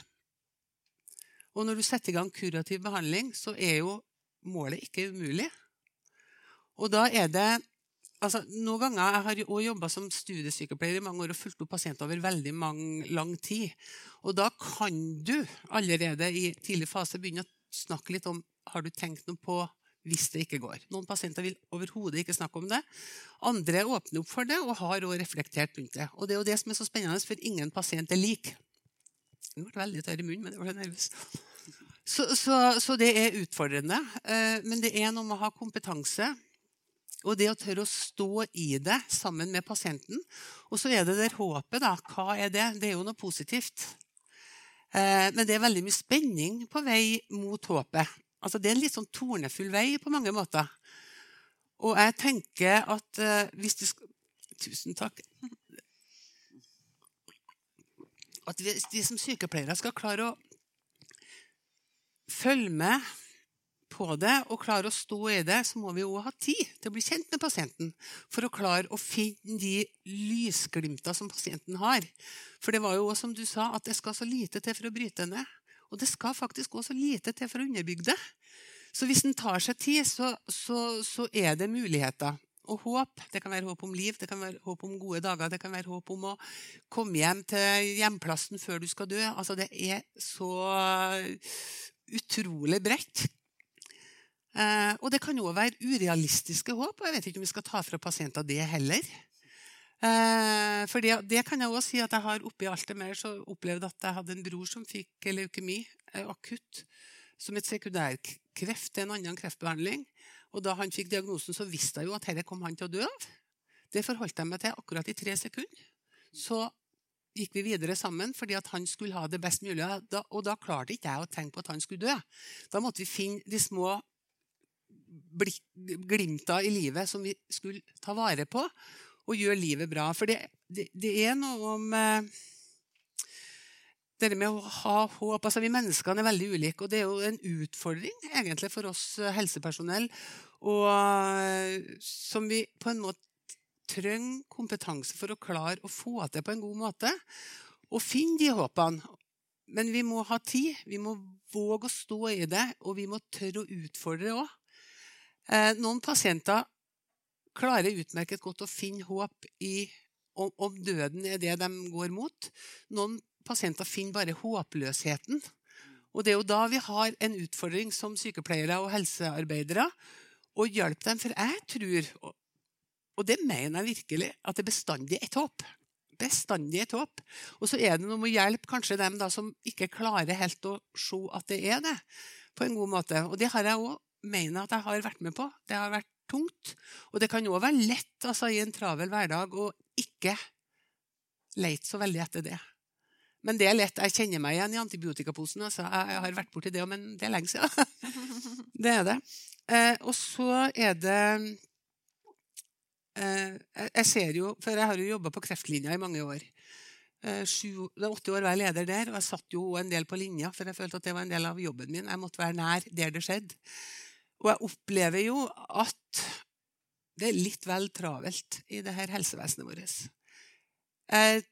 Og når du setter i gang kurativ behandling, så er jo målet ikke umulig. Og da er det altså, Noen ganger, Jeg har også jobba som studiesykepleier i mange år og fulgt opp pasienter over veldig mange, lang tid. Og da kan du allerede i tidlig fase begynne å snakke litt om har du tenkt noe på hvis det ikke går. Noen pasienter vil overhodet ikke snakke om det. Andre åpner opp for det og har også reflektert rundt det. Og det er jo det som er så spennende, for ingen pasient er lik. Jeg ble veldig tørr i munnen, men jeg var nervøs. Så, så, så, det er utfordrende. Eh, men det er noe med å ha kompetanse og det å tørre å stå i det sammen med pasienten. Og så er det der håpet, da. Hva er det? Det er jo noe positivt. Eh, men det er veldig mye spenning på vei mot håpet. Altså, det er en litt sånn tornefull vei på mange måter. Og jeg tenker at eh, hvis du skal Tusen takk. At vi som sykepleiere skal klare å følge med på det og klare å stå i det, så må vi òg ha tid til å bli kjent med pasienten. For å klare å finne de lysglimta som pasienten har. For det var jo også, som du sa, at det skal så lite til for å bryte ned. Og det skal faktisk også lite til for å underbygge det. Så hvis en tar seg tid, så, så, så, er det muligheter. Og håp. Det kan være håp om liv, det kan være håp om gode dager, det kan være håp om å komme hjem til hjemplassen før du skal dø. Altså, det er så utrolig bredt. Eh, og det kan òg være urealistiske håp, og jeg vet ikke om vi skal ta fra pasienter det heller. Eh, for det, det, kan jeg også si at jeg har oppi alt det mer så opplevd at jeg hadde en bror som fikk leukemi eh, akutt som et sekundærkreft til en annen kreftbehandling. Og da han fikk diagnosen, så visste jeg jo at dette kom han til å dø av. Det forholdt jeg meg til akkurat i tre sekunder. Så gikk vi videre sammen fordi at han skulle ha det best mulig. Og da klarte ikke jeg å tenke på at han skulle dø. Da måtte vi finne de små glimta i livet som vi skulle ta vare på og gjøre livet bra. For det, det, det er noe om eh, det med å ha håp. Altså, vi menneskene er veldig ulike, og det er jo en utfordring egentlig for oss eh, helsepersonell. Og, eh, som vi på en måte trenger kompetanse for å klare å få til på en god måte. Og finne de håpene. Men vi må ha tid, vi må våge å stå i det, og vi må tørre å utfordre òg. Eh, noen pasienter klarer utmerket godt å finne håp i om, døden er det de går mot. Noen pasienter finner bare håpløsheten. Og det er jo da vi har en utfordring som sykepleiere og helsearbeidere å hjelpe dem. For jeg tror, og det mener jeg virkelig, at det bestandig er et håp. Bestandig et håp. Og så er det noe med å hjelpe kanskje dem da som ikke klarer helt å se at det er det, på en god måte. Og det har jeg òg mener at jeg har vært med på. Det har vært tungt. Og det kan òg være lett altså, i en travel hverdag å ikke leite så veldig etter det. Men det er lett. Jeg kjenner meg igjen i antibiotikaposen. Altså. Jeg, har vært borti det, men det er lenge siden. det er det. Eh, og så er det eh, Jeg ser jo For jeg har jo jobba på kreftlinja i mange år. Eh, sju, det er åtte år var jeg leder der, og jeg satt jo en del på linja, for jeg følte at det var en del av jobben min. Jeg måtte være nær der det skjedde. Og jeg opplever jo at det er litt vel travelt i det her helsevesenet vårt. Jeg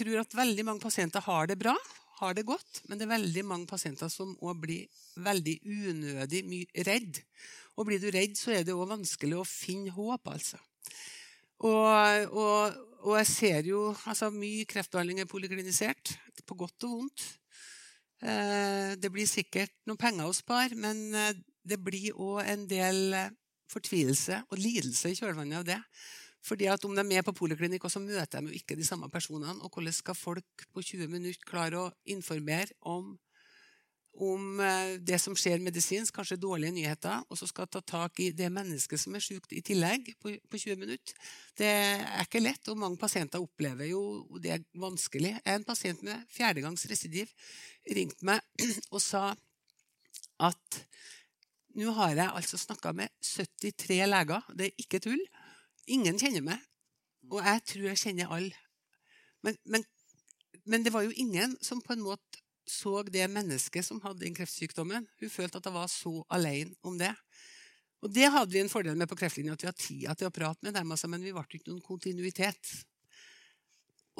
tror at veldig mange pasienter har det bra, har det godt, men det er veldig mange pasienter som òg blir veldig unødig mye redd. Og blir du redd, så er det òg vanskelig å finne håp, altså. Og, og, og jeg ser jo altså Mye kreftbehandling er poliklinisert, på godt og vondt. Eh, det blir sikkert noen penger å spare, men eh, det blir òg en del eh, fortvilelse og lidelse i kjølvannet av det. Fordi at Om de er med på poliklinikk, så møter de jo ikke de samme personene. Og hvordan skal folk på 20 minutter klare å informere om om eh, det som skjer medisinsk, kanskje dårlige nyheter, og så skal ta tak i det mennesket som er sykt i tillegg, på, på 20 minutter. Det er ikke lett, og mange pasienter opplever jo det er vanskelig. En pasient med fjerdegangs residiv ringte meg og sa at nå har jeg altså snakka med 73 leger, det er ikke tull. Ingen kjenner meg, og jeg tror jeg kjenner alle. Men, men, men det var jo ingen som på en måte så det mennesket som hadde den kreftsykdommen. Hun følte at hun var så alene om det. Og det hadde vi en fordel med på Kreftlinja, at vi hadde tida til å prate med dem, altså, men vi ble ikke noen kontinuitet.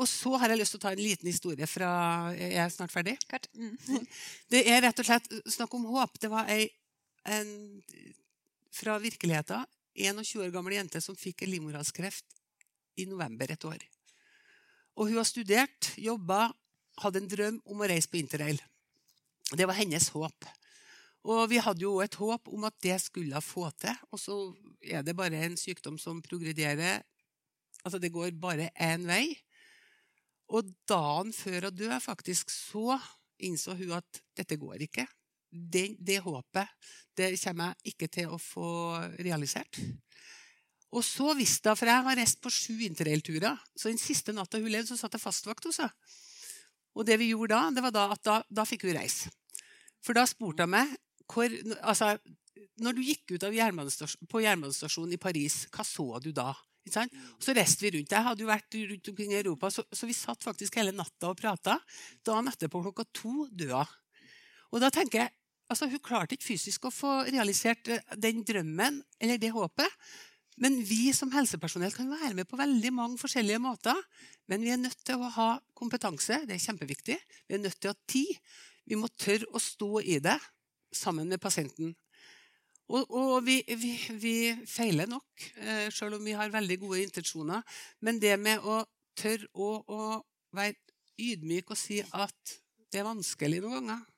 Og så har jeg lyst til å ta en liten historie fra Jeg er snart ferdig. Mm. Det er rett og slett snakk om håp. Det var ei en, fra virkeligheten 21 år gammel jente som fikk livmorhalskreft i november et år. Og hun har studert, jobba hadde en drøm om å reise på interrail. Det var hennes håp. Og vi hadde jo et håp om at det skulle hun få til. Og så er det bare en sykdom som progrederer. Altså, det går bare én vei. Og dagen før hun døde, faktisk, så innså hun at dette går ikke. Det, det håpet det kommer jeg ikke til å få realisert. Og så visste hun, for jeg har reist på sju interrailturer, så den siste natta hun levde, så satt jeg fastvakt hos henne. Og det vi gjorde da, det var da at da, da fikk hun reise. For da spurte hun meg hvor, altså, Når du gikk ut jernbanestasjon, på jernbanestasjonen i Paris, hva så du da? Så reiste vi rundt. Jeg hadde jo vært rundt omkring i Europa, så, så vi satt faktisk hele natta og prata. Dagen etterpå klokka to døde Og da tenker jeg, altså Hun klarte ikke fysisk å få realisert eh, den drømmen eller det håpet. Men vi som helsepersonell kan være med på veldig mange forskjellige måter. Men vi er nødt til å ha kompetanse. Det er kjempeviktig. Vi er nødt til å ha tid. Vi må tørre å stå i det sammen med pasienten. Og, og vi, vi, vi, feiler nok, eh, selv om vi har veldig gode intensjoner. Men det med å tørre å, å være ydmyk og si at det er vanskelig noen ganger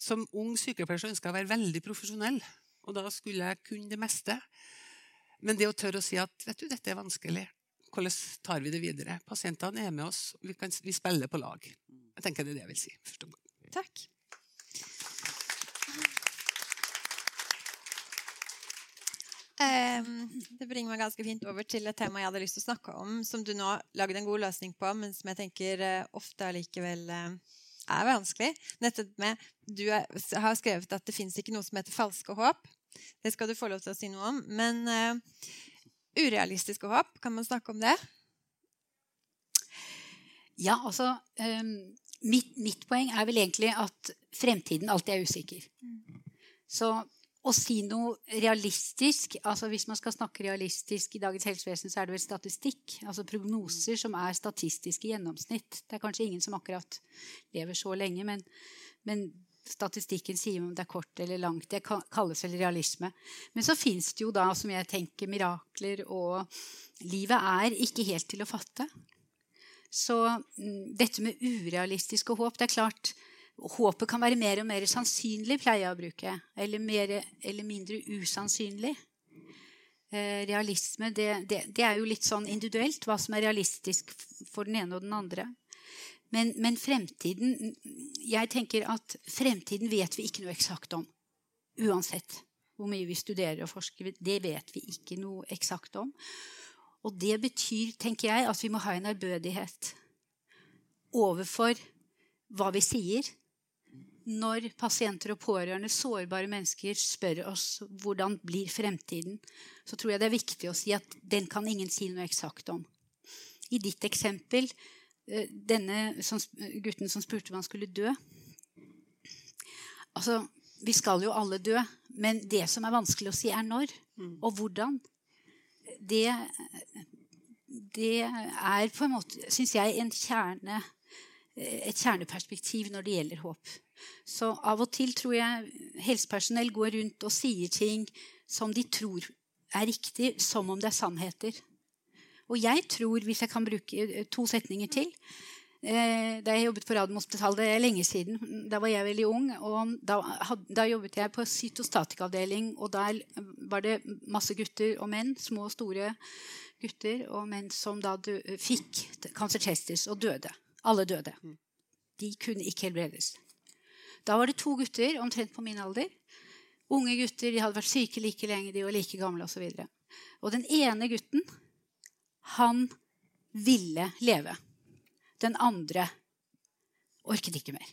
Som ung sykepleier ønsker jeg å være veldig profesjonell. Og da skulle jeg kunne det meste. Men det å tørre å si at vet du, dette er vanskelig, hvordan tar vi det videre? Pasientene er med oss, vi, kan, vi spiller på lag. Jeg tenker det er det jeg vil si. Først og Takk. Det bringer meg ganske fint over til et tema jeg hadde lyst til å snakke om, som du nå lagde en god løsning på, men som jeg tenker uh, ofte allikevel uh, er vanskelig. Nettopp med Du er, har skrevet at det fins ikke noe som heter falske håp. Det skal du få lov til å si noe om. Men uh, urealistiske håp, kan man snakke om det? Ja, altså um, mitt, mitt, poeng er vel egentlig at fremtiden alltid er usikker. Mm. Så å si noe realistisk altså Hvis man skal snakke realistisk i dagens helsevesen, så er det vel statistikk. Altså prognoser som er statistiske gjennomsnitt. Det er kanskje ingen som akkurat lever så lenge, men, men statistikken sier om det er kort eller langt. Det kalles vel realisme. Men så fins det jo da, som jeg tenker, mirakler, og livet er ikke helt til å fatte. Så mm, dette med urealistiske håp Det er klart, håpet kan være mer og mer sannsynlig, pleier jeg å bruke. Eller mer eller mindre usannsynlig. Eh, realisme, det, det, det, er jo litt sånn individuelt hva som er realistisk for den ene og den andre. Men, men, fremtiden Jeg tenker at fremtiden vet vi ikke noe eksakt om. Uansett hvor mye vi studerer og forsker. Det vet vi ikke noe eksakt om. Og det betyr, tenker jeg, at vi må ha en ærbødighet overfor hva vi sier. Når pasienter og pårørende, sårbare mennesker, spør oss hvordan blir fremtiden, så tror jeg det er viktig å si at den kan ingen si noe eksakt om. I ditt eksempel, eh, denne som, gutten som spurte om han skulle dø Altså, vi skal jo alle dø, men det som er vanskelig å si, er når og hvordan. Det, det er på en måte, syns jeg, en kjerne, et kjerneperspektiv når det gjelder håp. Så av og til tror jeg helsepersonell går rundt og sier ting som de tror er riktig, som om det er sannheter. Og jeg tror, hvis jeg kan bruke to setninger til eh, Da jeg jobbet på Radiumhospitalet, det er lenge siden, da var jeg veldig ung. og Da, da jobbet jeg på cytostatikavdeling, og der var det masse gutter og menn, små og store gutter og menn som da fikk cancer testis og døde. Alle døde. De kunne ikke helbredes. Da var det to gutter omtrent på min alder. Unge gutter, de hadde vært syke like lenge, de var like gamle osv. Og, så og den ene gutten, han ville leve. Den andre orket ikke mer.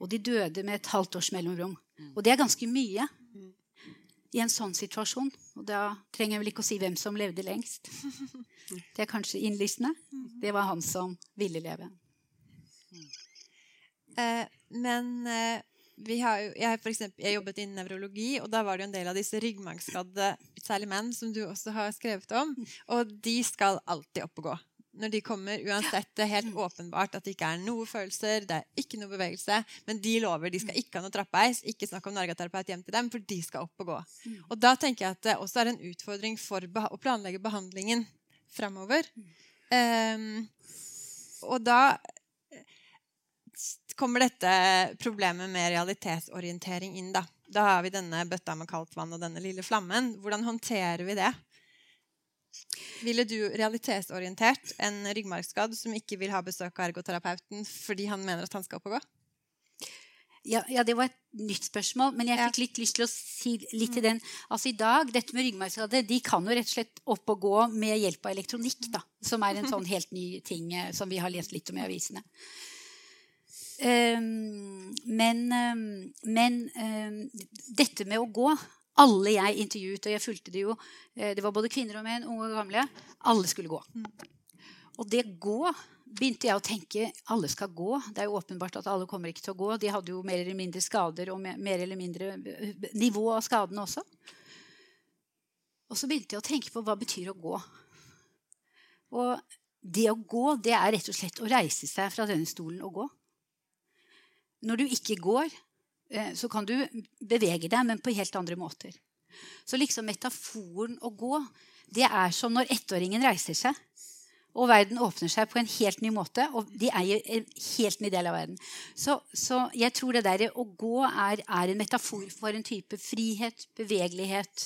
Og de døde med et halvt års mellomrom. Og det er ganske mye i en sånn situasjon. Og da trenger jeg vel ikke å si hvem som levde lengst. Det er kanskje innlysende. Det var han som ville leve. Eh, men eh, har, jeg, for eksempel, jeg jobbet innen nevrologi, og da var det jo en del av disse ryggmargskadde, særlig menn, som du også har skrevet om. Og de skal alltid opp og gå. Når de kommer, uansett. Det er helt åpenbart at det ikke er noe følelser, det er ikke noe bevegelse. Men de lover de skal ikke ha noe trappeis, ikke snakk om nargaterapeut hjem til dem, for de skal opp og gå. Og da tenker jeg at det også er en utfordring for å planlegge behandlingen framover. Um, og da kommer dette problemet med realitetsorientering inn. Da Da har vi denne bøtta med kaldt vann og denne lille flammen. Hvordan håndterer vi det? Ville du realitetsorientert en ryggmargskadd som ikke vil ha besøk av ergoterapeuten fordi han mener at han skal opp og gå? Ja, ja, det var et nytt spørsmål, men jeg fikk litt lyst til å si litt til den. Altså i dag, Dette med ryggmargskade de kan jo rett og slett opp og gå med hjelp av elektronikk. da, Som er en sånn helt ny ting eh, som vi har lest litt om i avisene. Um, men, um, men um, dette med å gå Alle jeg intervjuet, og jeg fulgte det jo uh, Det var både kvinner og menn, unge og gamle. Alle skulle gå. Og det gå begynte jeg å tenke alle skal gå. Det er jo åpenbart at alle kommer ikke til å gå. De hadde jo mer eller mindre skader og mer eller mindre nivå av skadene også. Og så begynte jeg å tenke på hva betyr å gå. Og det å gå, det er rett og slett å reise seg fra denne stolen og gå. Når du ikke går, eh, så kan du bevege deg, men på helt andre måter. Så liksom metaforen å gå, det er som når ettåringen reiser seg. Og verden åpner seg på en helt ny måte, og de eier en helt ny del av verden. Så, så jeg tror det der å gå er, er, en metafor for en type frihet, bevegelighet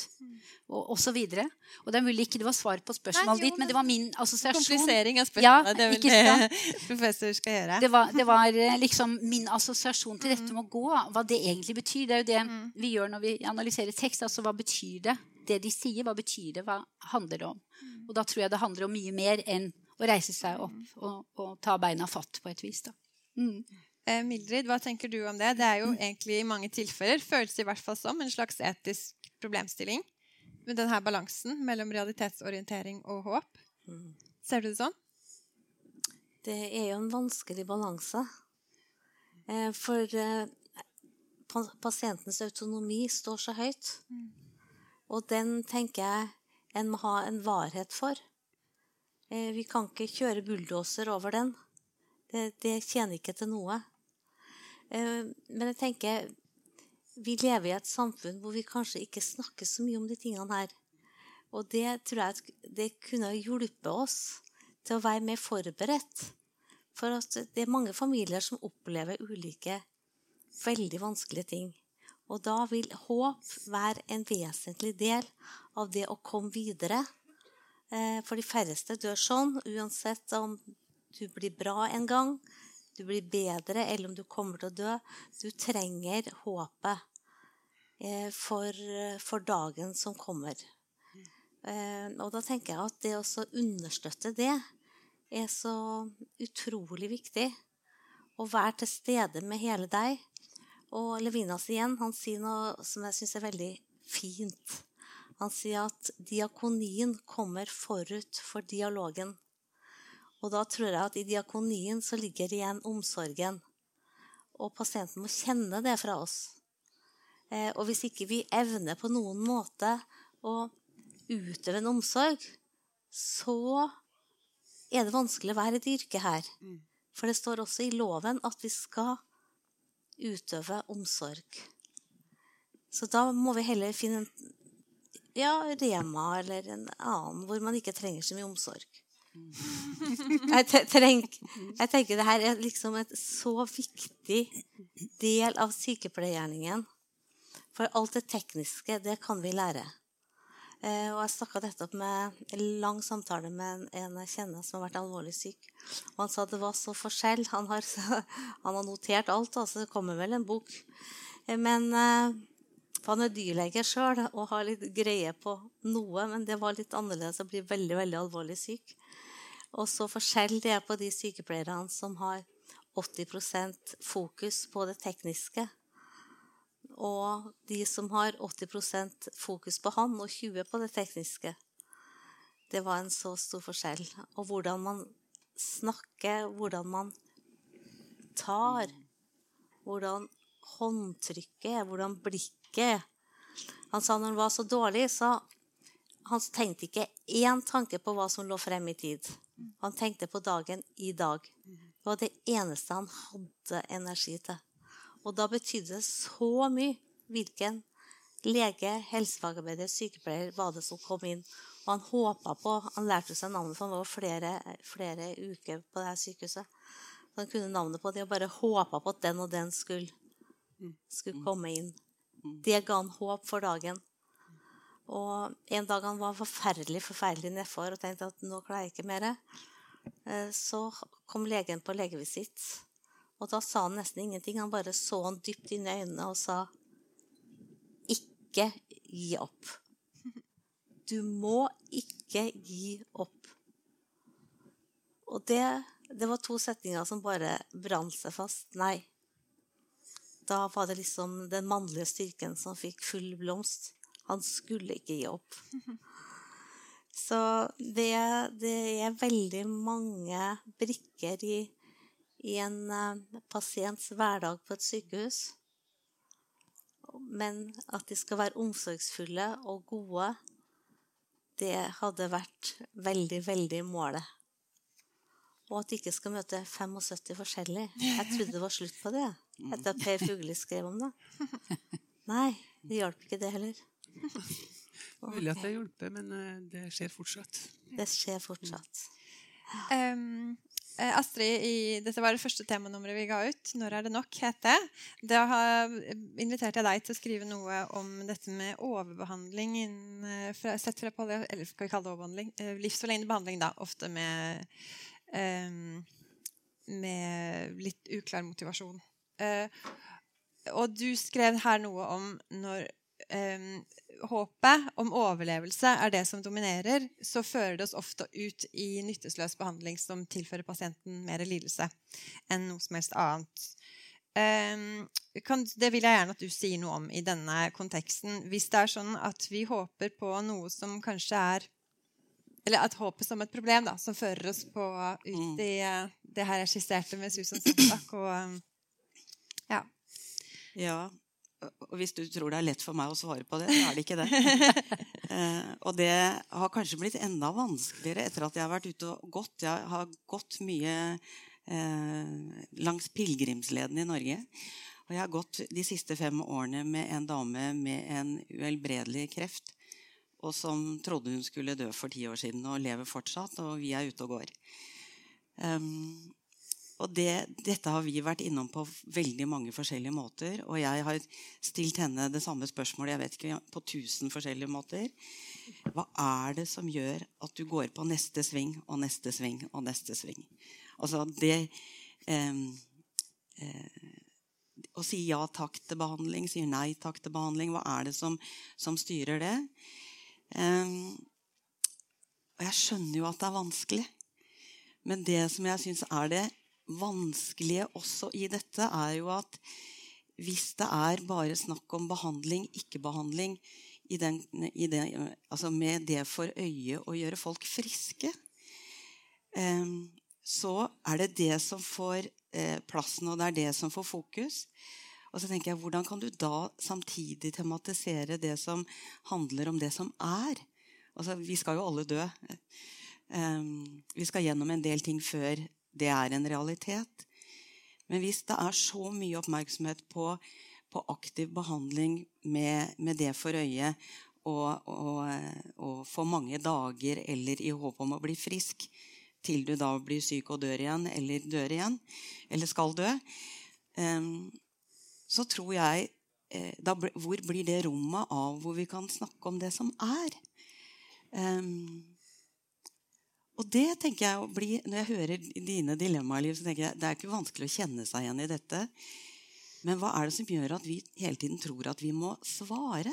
og osv. Og, og det er mulig ikke det var svar på spørsmålet ditt, men det var min assosiasjon. Komplisering av spørsmålet. Ja, det er vel det professor skal gjøre. Det var, det var, eh, liksom min assosiasjon til dette med å gå. Hva det egentlig betyr. Det er jo det mm. vi gjør når vi analyserer tekst. altså Hva betyr det? Det de sier, hva betyr det? Hva handler det om? Og da tror jeg det handler om mye mer enn å reise seg opp og, og ta beina fatt på et vis. Da. Mm. Eh, Mildrid, hva tenker du om det? Det er jo egentlig i mange tilfeller føles i hvert fall som en slags etisk problemstilling. Med denne balansen mellom realitetsorientering og håp. Ser du det sånn? Det er jo en vanskelig balanse. Eh, for eh, pasientens autonomi står så høyt. Og den tenker jeg en må ha en varhet for. Eh, vi kan ikke kjøre bulldoser over den. Det, det tjener ikke til noe. Eh, men jeg tenker vi lever i et samfunn hvor vi kanskje ikke snakker så mye om de tingene her. Og det tror jeg det kunne hjulpet oss til å være mer forberedt. For det er mange familier som opplever ulike veldig vanskelige ting. Og da vil håp være en vesentlig del av det å komme videre. Eh, for de færreste dør sånn, uansett om du blir bra en gang, du blir bedre, eller om du kommer til å dø. Du trenger håpet eh, for, for dagen som kommer. Eh, og da tenker jeg at det å understøtte det er så utrolig viktig. Å være til stede med hele deg. Og Levinas igjen, han sier noe som jeg syns er veldig fint. Han sier at diakonien kommer forut for dialogen. Og da tror jeg at i diakonien så ligger igjen omsorgen. Og pasienten må kjenne det fra oss. Eh, og hvis ikke vi evner på noen måte å utøve en omsorg, så er det vanskelig å være et yrke her. For det står også i loven at vi skal utøve omsorg. Så da må vi heller finne en ja, Rema eller en annen hvor man ikke trenger så mye omsorg. Jeg, treng, jeg tenker det her er liksom et så viktig del av sykepleiergjerningen. For alt det tekniske, det kan vi lære. Eh, og jeg snakka nettopp med en lang samtale med en jeg kjenner som har vært alvorlig syk. Og han sa det var så forskjell. Han har, han har notert alt, altså det kommer vel en bok. Eh, men eh, han er dyrlege sjøl og har litt greie på noe, men det var litt annerledes å bli veldig, veldig alvorlig syk. Og så forskjell det er på de sykepleierne som har 80% fokus på det tekniske og de som har 80% fokus på han og 20 på det tekniske. Det var en så stor forskjell. Og hvordan man snakker, hvordan man tar, hvordan håndtrykket er, hvordan blikket er. Han sa når han var så dårlig, så han tenkte ikke én tanke på hva som lå frem i tid. Han tenkte på dagen i dag. Det var det eneste han hadde energi til. Og da betydde det så mye hvilken lege, helsefagarbeider, sykepleier var det som kom inn. Og han håpa på Han lærte seg navnet, for han var flere, flere uker på det her sykehuset. Så han kunne navnet på det og bare håpa på at den og den skulle, skulle komme inn. Det ga han håp for dagen. Og en dag han var forferdelig forferdelig nedfor og tenkte at nå klarer jeg ikke mer, eh, så kom legen på legevisitt og da sa han nesten ingenting. Han bare så han dypt inn i øynene og sa ikke gi opp. Du må ikke gi opp. Og det, det var to setninger som bare brant seg fast. Nei. Da var det liksom den mannlige styrken som fikk full blomst. Han skulle ikke gi opp. Så det, det er veldig mange brikker i i en uh, pasients hverdag på et sykehus. Men at de skal være omsorgsfulle og gode, det hadde vært veldig, veldig målet. Og at de ikke skal møte 75 forskjellige. Jeg trodde det var slutt på det etter at Per Fugli skrev om det. Nei, det hjalp ikke det heller. Mulig at det hjelper, men eh, det skjer fortsatt. Det skjer fortsatt. Um, Eh, Astrid, i, dette var det første temanummeret vi ga ut. 'Når er det nok?' het det. Da inviterte jeg deg til å skrive noe om dette med overbehandling innen, eh, fra, sett fra eller skal vi kalle det overbehandling? Eh, livsforlengende behandling, da. Ofte med, um, med litt uklar motivasjon. Uh, og du skrev her noe om når um, håpet om overlevelse er det som dominerer, så fører det oss ofte ut i nyttesløs behandling som tilfører pasienten mer lidelse enn noe som helst annet. Eh, kan, det vil jeg gjerne at du sier noe om i denne konteksten. Hvis det er sånn at vi håper på noe som kanskje er Eller at håpet som et problem, da, som fører oss på ut i uh, det her jeg skisserte med Susan Sontag og um, Ja. Ja, og hvis du tror det er lett for meg å svare på det, så er det ikke det. eh, og det har kanskje blitt enda vanskeligere etter at jeg har vært ute og gått. Jeg har gått mye eh, langs pilegrimsleden i Norge. Og jeg har gått de siste fem årene med en dame med en uhelbredelig kreft. Og som trodde hun skulle dø for ti år siden, og lever fortsatt. Og vi er ute og går. Um, og det, dette har vi vært innom på veldig mange forskjellige måter. Og jeg har stilt henne det samme spørsmålet jeg vet ikke, på tusen forskjellige måter. Hva er det som gjør at du går på neste sving og neste sving og neste sving? Altså det eh, eh, Å si ja takk til behandling, sier nei takk til behandling. Hva er det som, som styrer det? Eh, og jeg skjønner jo at det er vanskelig. Men det som jeg syns er det vanskelige også i dette, er jo at hvis det er bare snakk om behandling, ikke-behandling, altså med det for øye å gjøre folk friske, eh, så er det det som får eh, plassen, og det er det som får fokus. Og så tenker jeg, Hvordan kan du da samtidig tematisere det som handler om det som er? Altså, Vi skal jo alle dø. Um, vi skal gjennom en del ting før det er en realitet. Men hvis det er så mye oppmerksomhet på, på aktiv behandling med, med, det for øye, og, og, og, for mange dager eller i håp om å bli frisk til du da blir syk og dør igjen, eller dør igjen, eller skal dø, um, så tror jeg eh, da, Hvor blir det rommet av hvor vi kan snakke om det som er? Um, og det tenker jeg blir, Når jeg hører dine dilemmaer, Liv, så tenker jeg det er ikke vanskelig å kjenne seg igjen i dette. Men hva er det som gjør at vi hele tiden tror at vi må svare?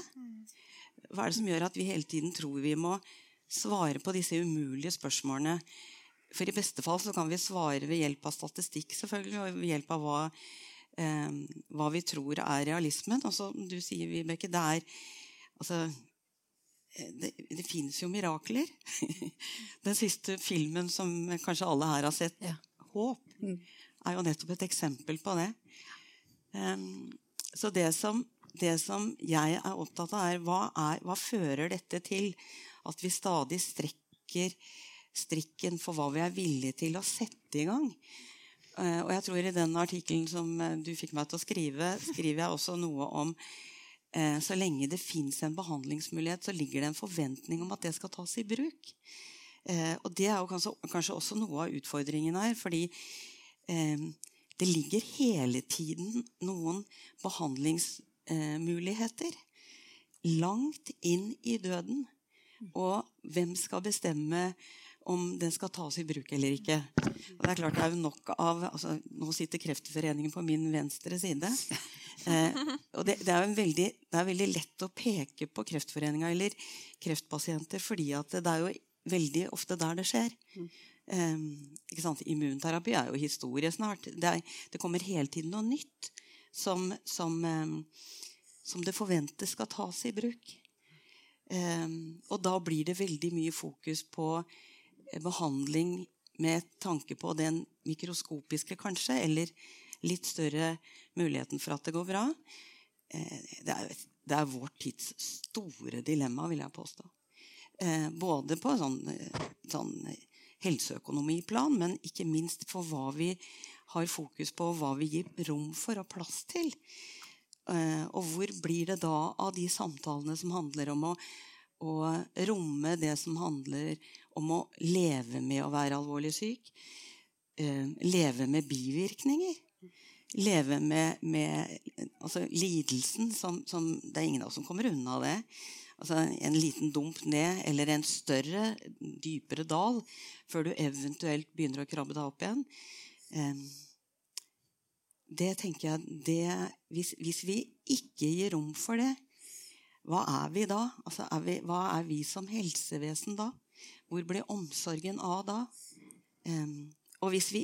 Hva er det som gjør at vi hele tiden tror vi må svare på disse umulige spørsmålene? For i beste fall så kan vi svare ved hjelp av statistikk selvfølgelig, og ved hjelp av hva, eh, hva vi tror er realismen. Og som du sier, Vibeke, det er altså, det, det finnes jo mirakler. Den siste filmen som kanskje alle her har sett, ja. 'Håp', mm. er jo nettopp et eksempel på det. Um, så det som, det som, jeg er opptatt av, er hva, er hva, fører dette til? At vi stadig strekker strikken for hva vi er villige til å sette i gang. Uh, og jeg tror i den artikkelen som eh, du fikk meg til å skrive, skriver jeg også noe om Eh, så lenge det fins en behandlingsmulighet, så ligger det en forventning om at det skal tas i bruk. Eh, og det er jo kanskje, kanskje også noe av utfordringen her. fordi eh, det ligger hele tiden noen behandlingsmuligheter langt inn i døden. Og hvem skal bestemme om den skal tas i bruk eller ikke. Og det er klart det er jo nok av, altså, Nå sitter Kreftforeningen på min venstre side. Eh, og det, det, er veldig, det, er veldig, lett å peke på Kreftforeninga eller kreftpasienter, fordi det er jo veldig ofte der det skjer. Eh, Immunterapi er jo historie snart. Det, er, det kommer hele tiden noe nytt som, som, eh, som det forventes skal tas i bruk. Eh, og da blir det veldig mye fokus på behandling med tanke på den mikroskopiske, kanskje, eller litt større muligheten for at det går bra. Eh, det er, det er vår tids store dilemma, vil jeg påstå. Eh, både på sånn, sånn helseøkonomiplan, men ikke minst for hva vi har fokus på, hva vi gir rom for og plass til. Eh, og hvor blir det da av de samtalene som handler om å, å romme det som handler om å leve med å være alvorlig syk. Eh, leve med bivirkninger. Leve med, med altså, lidelsen som, som, Det er ingen av oss som kommer unna det. Altså, en liten dump ned eller en større, dypere dal før du eventuelt begynner å krabbe deg opp igjen. Det tenker jeg det, hvis, hvis, vi ikke gir rom for det, hva er vi da? Altså, er vi, hva er vi som helsevesen da? Hvor blir omsorgen av da? Og hvis vi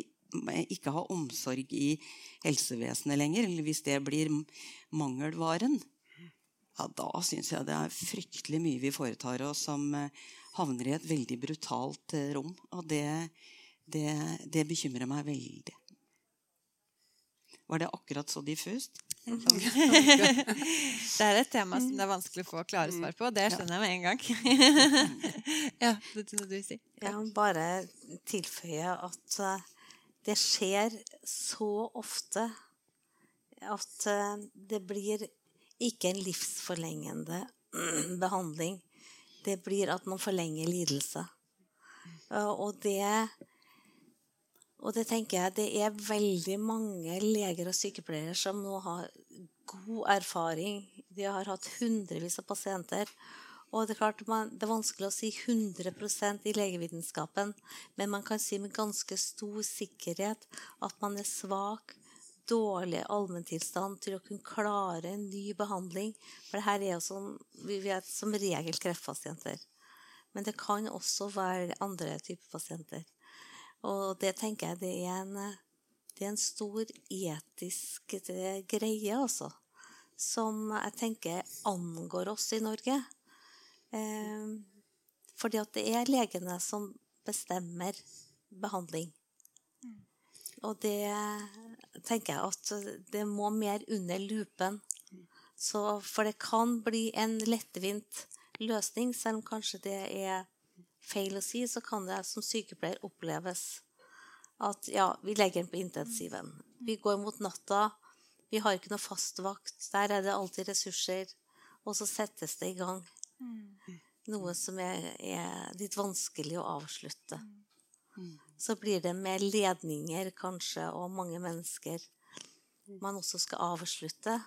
ikke har omsorg i helsevesenet lenger, eller hvis det blir mangelvaren, ja, da syns jeg det er fryktelig mye vi foretar oss som uh, havner i et veldig brutalt uh, rom. Og det, det, det bekymrer meg veldig. Var det akkurat så diffust? det er et tema som det er vanskelig å få klare svar på. Det skjønner jeg med en gang. ja, det er noe du si. Jeg vil bare tilføye at eh, det skjer så ofte at eh, det blir ikke en livsforlengende behandling. Det blir at man forlenger lidelse. Og det og det tenker jeg det er veldig mange leger og sykepleiere som nå har god erfaring. De har hatt hundrevis av pasienter. Og det er klart man, det er vanskelig å si 100% i legevitenskapen, men man kan si med ganske stor sikkerhet at man er svak, dårlig allmenntilstand til å kunne klare en ny behandling. For det her er jo som, vi vet, som regel kreftpasienter. Men det kan også være andre typer pasienter. Og det tenker jeg det er en, det er en stor etisk eh, greie, altså. Som jeg tenker angår oss i Norge. Eh, fordi at det er legene som bestemmer behandling. Og det tenker jeg at det må mer under lupen. Så, for det kan bli en lettvint løsning, selv om kanskje det er feil å si, så kan det som sykepleier oppleves at ja, vi legger den på intensiven. Vi går mot natta. Vi har ikke noe fastvakt. Der er det alltid ressurser. Og så settes det i gang. Noe som er, er litt vanskelig å avslutte. Så blir det med ledninger, kanskje, og mange mennesker man også skal avslutte.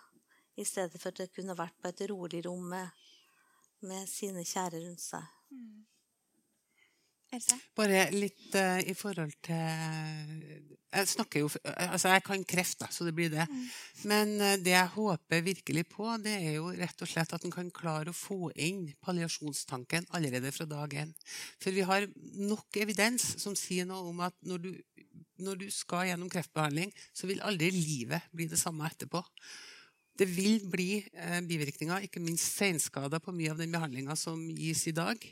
I stedet for at det kunne vært på et rolig rom med, med sine kjære rundt seg. Else? Bare litt uh, i forhold til Jeg snakker jo Altså, jeg kan kreft, da, så det blir det. Men uh, det jeg håper virkelig på, det er jo rett og slett at en kan klare å få inn palliasjonstanken allerede fra dag én. For vi har nok evidens som sier noe om at når du, når du skal gjennom kreftbehandling, så vil aldri livet bli det samme etterpå. Det vil bli eh, bivirkninger, ikke minst seinskader på mye av den behandlinga som gis i dag.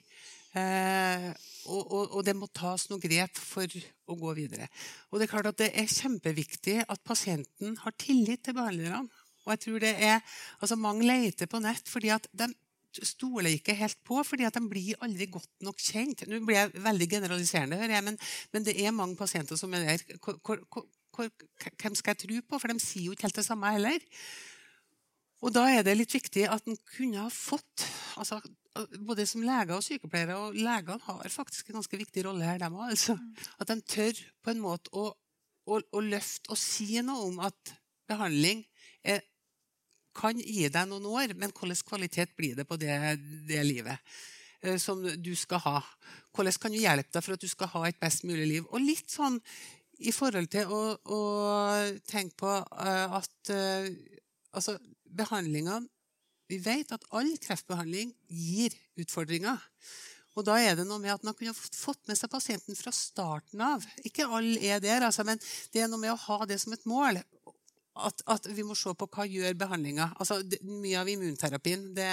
Eh, og, og, og, det må tas noe grep for å gå videre. Og Det er klart at det er kjempeviktig at pasienten har tillit til behandlerne. Og jeg tror det er, altså Mange leter på nett fordi at de stoler ikke helt på, fordi at de blir aldri godt nok kjent. Nå blir jeg veldig generaliserende, hører jeg, men, men det er mange pasienter som er der. Hvem skal jeg tro på? For de sier jo ikke helt det samme heller. Og da er det litt viktig at en kunne ha fått altså, Både som leger og sykepleiere, og legene har faktisk en ganske viktig rolle her, dem. Altså. At de tør på en måte å, å, å, løfte og si noe om at behandling er, kan gi deg noen år, men hvordan kvalitet blir det på det, det livet? Eh, som du skal ha. Hvordan kan du hjelpe deg for at du skal ha et best mulig liv? Og litt sånn i forhold til å, å tenke på uh, at uh, altså, behandlingene Vi vet at all kreftbehandling gir utfordringer. Og da er det noe med at Man kunne fått med seg pasienten fra starten av. Ikke alle er der, altså, men det er noe med å ha det som et mål. At, at vi må se på hva gjør behandlinga. Altså, mye av immunterapien det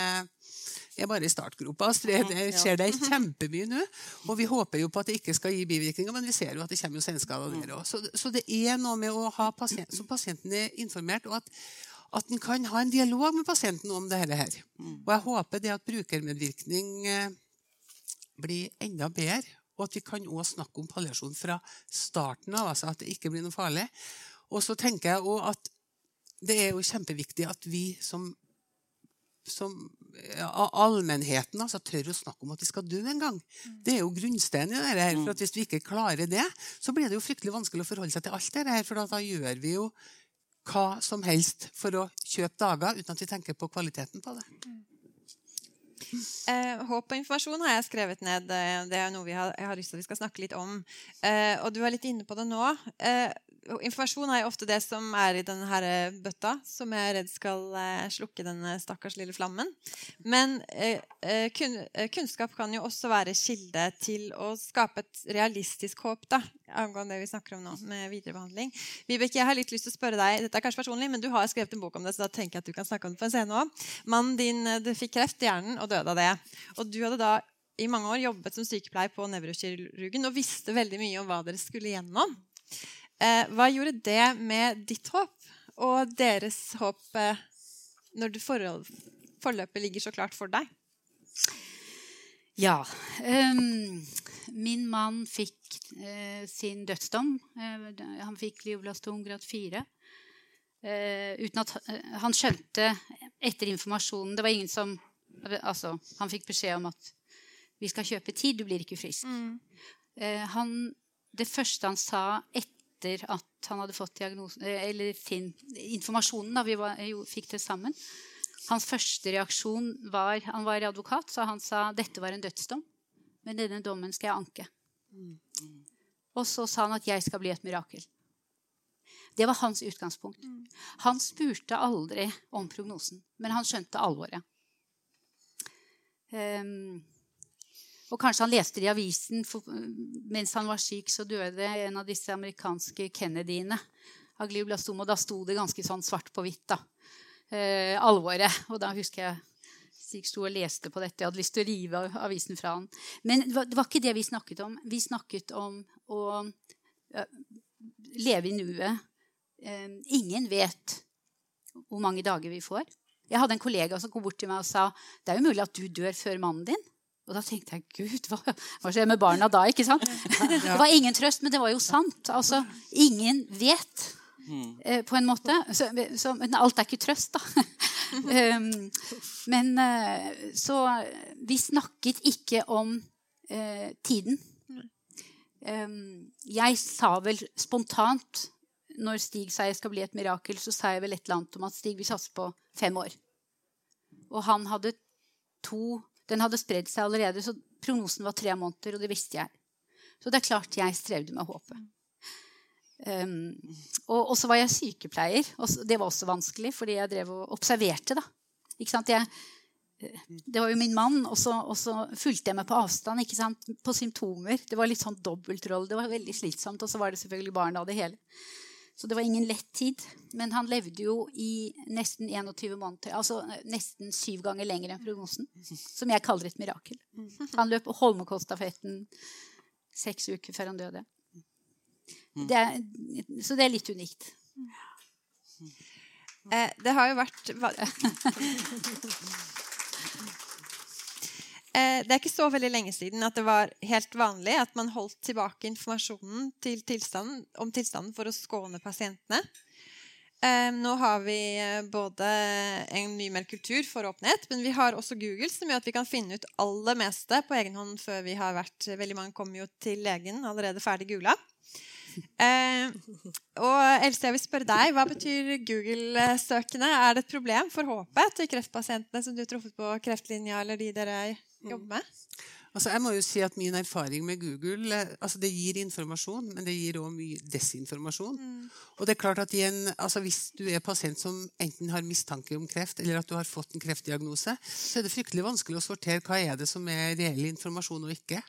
er bare i startgropa. Det skjer det kjempemye nå. Og vi håper jo på at det ikke skal gi bivirkninger, men vi ser jo at det kommer senskader der òg. Så, så, det er noe med å ha pasient, så pasienten er informert, og at, at en kan ha en dialog med pasienten om dette. her. Og jeg håper det at brukermedvirkning eh, blir enda bedre, og at vi kan også snakke om palliasjon fra starten av, altså at det ikke blir noe farlig. Og så tenker jeg også at det er jo kjempeviktig at vi som, som allmennheten altså, tør å snakke om at vi skal dø en gang. Det er jo grunnsteinen i dette. her, for at Hvis vi ikke klarer det, så blir det jo fryktelig vanskelig å forholde seg til alt dette. her, for da gjør vi jo hva som helst for å kjøpe dager uten at vi tenker på kvaliteten på det. Eh, håp og informasjon har jeg skrevet ned. Eh, det er noe har, jeg har lyst til at vi skal snakke litt om. Eh, og du er litt inne på det nå. Eh, informasjon er jo ofte det som er i denne eh, bøtta, som jeg er redd skal eh, slukke denne stakkars lille flammen. Men kunnskap kan jo også være kilde til å skape et realistisk håp da, angående det vi snakker om nå, med viderebehandling. Vibeke, jeg har litt lyst til å spørre deg, dette er kanskje personlig, men du har skrevet en bok om det, så da tenker jeg at du kan snakke om det på en scene òg. Mannen din fikk kreft i hjernen og døde av det. Og du hadde da i mange år jobbet som sykepleier på nevrokirurgen og visste veldig mye om hva dere skulle gjennom. Eh, hva gjorde det med ditt håp og deres håp eh, når forhold, forløpet ligger så klart for deg? Ja. Um, min mann fikk uh, sin dødsdom. Uh, han fikk glioblastom grad 4. Uh, uten at han skjønte etter informasjonen Det var ingen som Altså, han fikk beskjed om at vi skal kjøpe tid, du blir ikke frisk. Mm. Han, det første han sa etter at han hadde fått eller sin, informasjonen da vi var, jo, fikk det sammen Hans første reaksjon var Han var advokat, så han sa dette var en dødsdom, men denne dommen skal jeg anke. Mm. Og så sa han at jeg skal bli et mirakel. Det var hans utgangspunkt. Mm. Han spurte aldri om prognosen, men han skjønte alvoret. Um, Og kanskje han leste det i avisen for, mens han var syk, så døde en av disse amerikanske Kennedyene av glioblastom. Og da sto det ganske sånn svart på hvitt, da. Eh, alvoret. Og da husker jeg Stig sto og leste på dette. Jeg hadde lyst til å rive avisen fra han. Men det var, det var ikke det vi snakket om. Vi snakket om å uh, leve i nuet. Eh, ingen vet hvor mange dager vi får. Jeg hadde en kollega som kom bort til meg og sa det er jo mulig at du dør før mannen din. Og da tenkte jeg gud, hva, hva skjer med barna da? ikke sant? Det var ingen trøst, men det var jo sant. Altså, ingen vet. Mm. på en måte. Så, så, men alt er ikke trøst, da. um, men uh, så vi snakket ikke om uh, tiden. Um, jeg sa vel spontant når Stig sa jeg skal bli et mirakel, så sa jeg vel et eller annet om at Stig vil satse på fem år. Og han hadde to Den hadde spredd seg allerede, så prognosen var tre måneder, og det visste jeg. Så det er klart jeg strevde med håpet. Um, og, så var jeg sykepleier. og Det var også vanskelig, fordi jeg drev og observerte. da. Ikke sant? Jeg, det var jo min mann, og så, og så fulgte jeg meg på avstand ikke sant? på symptomer. Det var litt sånn dobbeltrolle. Det var veldig slitsomt. Og så var det selvfølgelig barna og det hele. Så det var ingen lett tid. Men han levde jo i nesten 21 måneder. Altså nesten syv ganger lenger enn prognosen. Som jeg kaller et mirakel. Han løp Holmenkollstafetten seks uker før han døde. Det er, så det er litt unikt. Eh, det har jo vært Eh, det er ikke så veldig lenge siden at det var helt vanlig at man holdt tilbake informasjonen til tilstanden, om tilstanden for å skåne pasientene. Eh, nå har vi eh, både en mye mer kultur for åpenhet, men vi har også Google, som gjør at vi kan finne ut aller meste på egen hånd før vi har vært Veldig mange kommer jo til legen allerede ferdig googla. Eh, og Else, jeg vil spørre deg, Hva betyr Google-søkene? Er det et problem for håpet til kreftpasientene som du har truffet på kreftlinja, eller de dere jobber med? Altså, jeg må jo si at Min erfaring med Google eh, altså det gir informasjon, men det gir òg mye desinformasjon. Mm. Og det er klart at en, altså Hvis du er pasient som enten har mistanke om kreft, eller at du har fått en kreftdiagnose, så er det fryktelig vanskelig å sortere hva er det som er reell informasjon og ikke.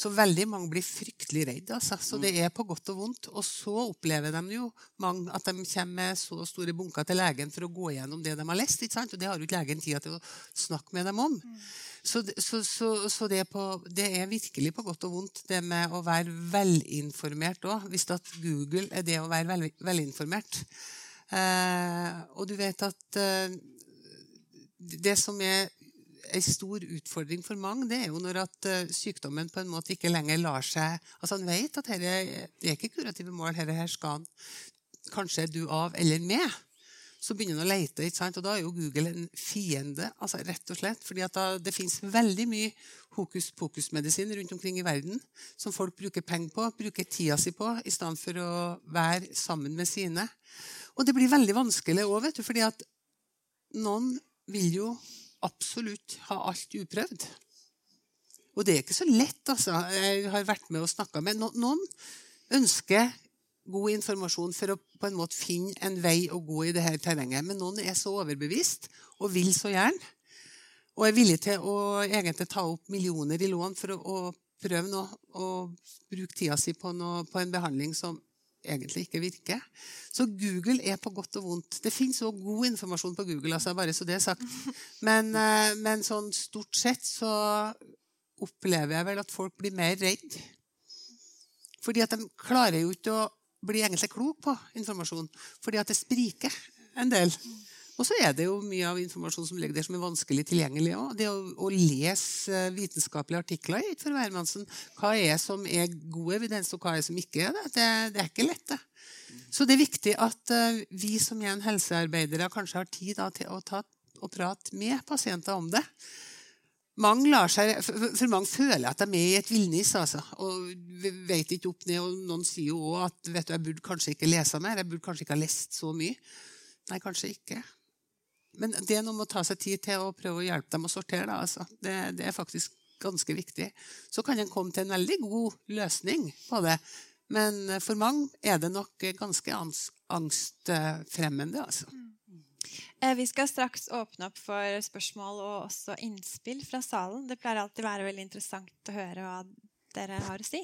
Så veldig mange blir fryktelig redde. Altså. Så det er på godt og vondt. Og så opplever de jo mange at de kommer med så store bunker til legen for å gå gjennom det de har lest. ikke sant? Og det har jo ikke legen tid til å snakke med dem om. Så, så, så, så det, på, det, er virkelig på godt og vondt, det med å være velinformert òg. Hvis at Google er det å være vel, velinformert. Eh, og du vet at eh, det som er en stor utfordring for mange, det er jo når at uh, sykdommen på en måte ikke lenger lar seg Altså Han vet at dette, det er ikke kurative mål, dette her skal kanskje du av eller med. Så begynner han å lete, ikke sant? og da er jo Google en fiende. altså rett og slett, fordi da, Det fins veldig mye hokus pokus-medisin rundt omkring i verden som folk bruker penger på, bruker tida si på, i stedet for å være sammen med sine. Og det blir veldig vanskelig òg, fordi at noen vil jo absolutt ha alt uprøvd. Og det er ikke så lett, altså. Jeg har vært med og snakka med noen. ønsker god informasjon for å på en måte finne en vei å gå i dette terrenget. Men noen er så overbevist og vil så gjerne. Og er villig til å egentlig ta opp millioner i lån for å, å prøve noe, og bruke tida si på, noe, på en behandling som egentlig ikke virker. Så Google er på godt og vondt. Det fins òg god informasjon på Google, altså bare så det er sagt. Men, eh, men sånn stort sett så opplever jeg vel at folk blir mer redd. Fordi at de klarer jo ikke å bli egentlig klok på informasjon. Fordi at det spriker en del. Og så er det jo mye av informasjon som ligger der som er vanskelig tilgjengelig òg. Det å, å, lese eh, vitenskapelige artikler er ikke for hvermannsen. Hva er som er god evidens, og hva er som ikke er det? Det, det er ikke lett, det. Så det er viktig at uh, vi som igjen helsearbeidere kanskje har tid da, til å ta og prate med pasienter om det. Mange seg, for mange føler at de er i et villnis altså, og vet ikke opp ned. og Noen sier jo òg at vet du, jeg burde kanskje ikke lese mer. Jeg burde kanskje ikke ha lest så mye. Nei, kanskje ikke. Men det er noe med å ta seg tid til å prøve å hjelpe dem å sortere. Da, altså. det, det, er faktisk ganske viktig. Så kan en komme til en veldig god løsning på det. Men for mange er det nok ganske angstfremmende. Altså. Eh, Vi skal straks åpne opp for spørsmål og også innspill fra salen. Det pleier alltid å være veldig interessant å høre hva dere har å si.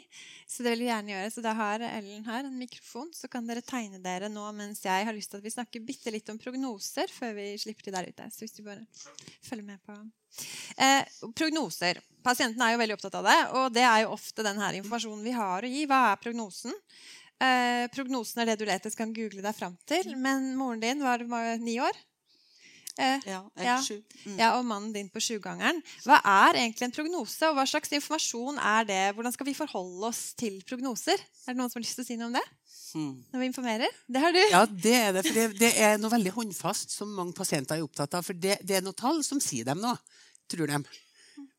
Så det vil vi gjerne gjøre. Så da har Ellen her en mikrofon, så kan dere tegne dere nå mens jeg har lyst til at vi snakker bitte litt om prognoser før vi slipper de der ute. Så hvis du bare følger med på eh, Prognoser. Pasienten er jo veldig opptatt av det, og det er jo ofte den her informasjonen vi har å gi. Hva er prognosen? Eh, prognosen er det du leter kan google deg fram til. Men moren din var, ni år. Eh, Ja, Ja. Mm. ja, og mannen din på sjugangeren. Hva er egentlig en prognose, og hva slags informasjon er det? Hvordan skal vi forholde oss til prognoser? Er det noen som har lyst til å si noe om det? Mm. Når vi informerer? Det har du. Ja, det er det. For det, det er noe veldig håndfast som mange pasienter er opptatt av. For det, det er noen tall som sier dem noe, tror de.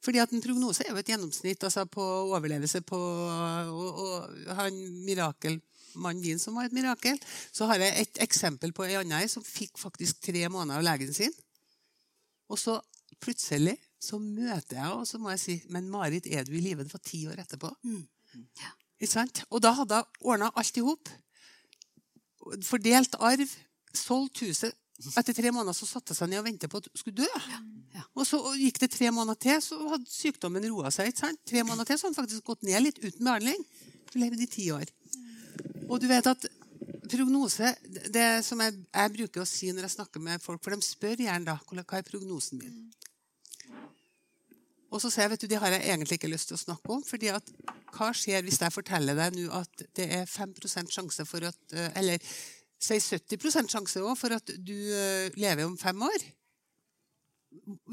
Fordi at En prognose er jo et gjennomsnitt altså på overlevelse på og, og han mirakelmannen din som var et mirakel. Så har jeg et eksempel på ei anna som fikk faktisk tre måneder av legen sin. Og så plutselig så møter jeg henne, og så må jeg si Men Marit, er du i live? Det var ti år etterpå. Ikke sant? Og da hadde hun ordna alt i hop. Fordelt arv, solgt huset. Etter tre måneder så satte hun seg ned og ventet på at hun skulle dø. Og så gikk det tre måneder til, så hadde sykdommen roa seg. ikke sant? Tre måneder til så hadde han faktisk gått ned litt uten behandling. Hun levde i ti år. Og du vet at prognose Det som jeg, jeg bruker å si når jeg snakker med folk, for de spør gjerne da hva er prognosen min. Og så sier jeg vet du, det har jeg egentlig ikke lyst til å snakke om. fordi at hva skjer hvis jeg forteller deg nå at det er 5% sjanse for at eh, Eller si 70 sjanse også for at du eh, lever om fem år?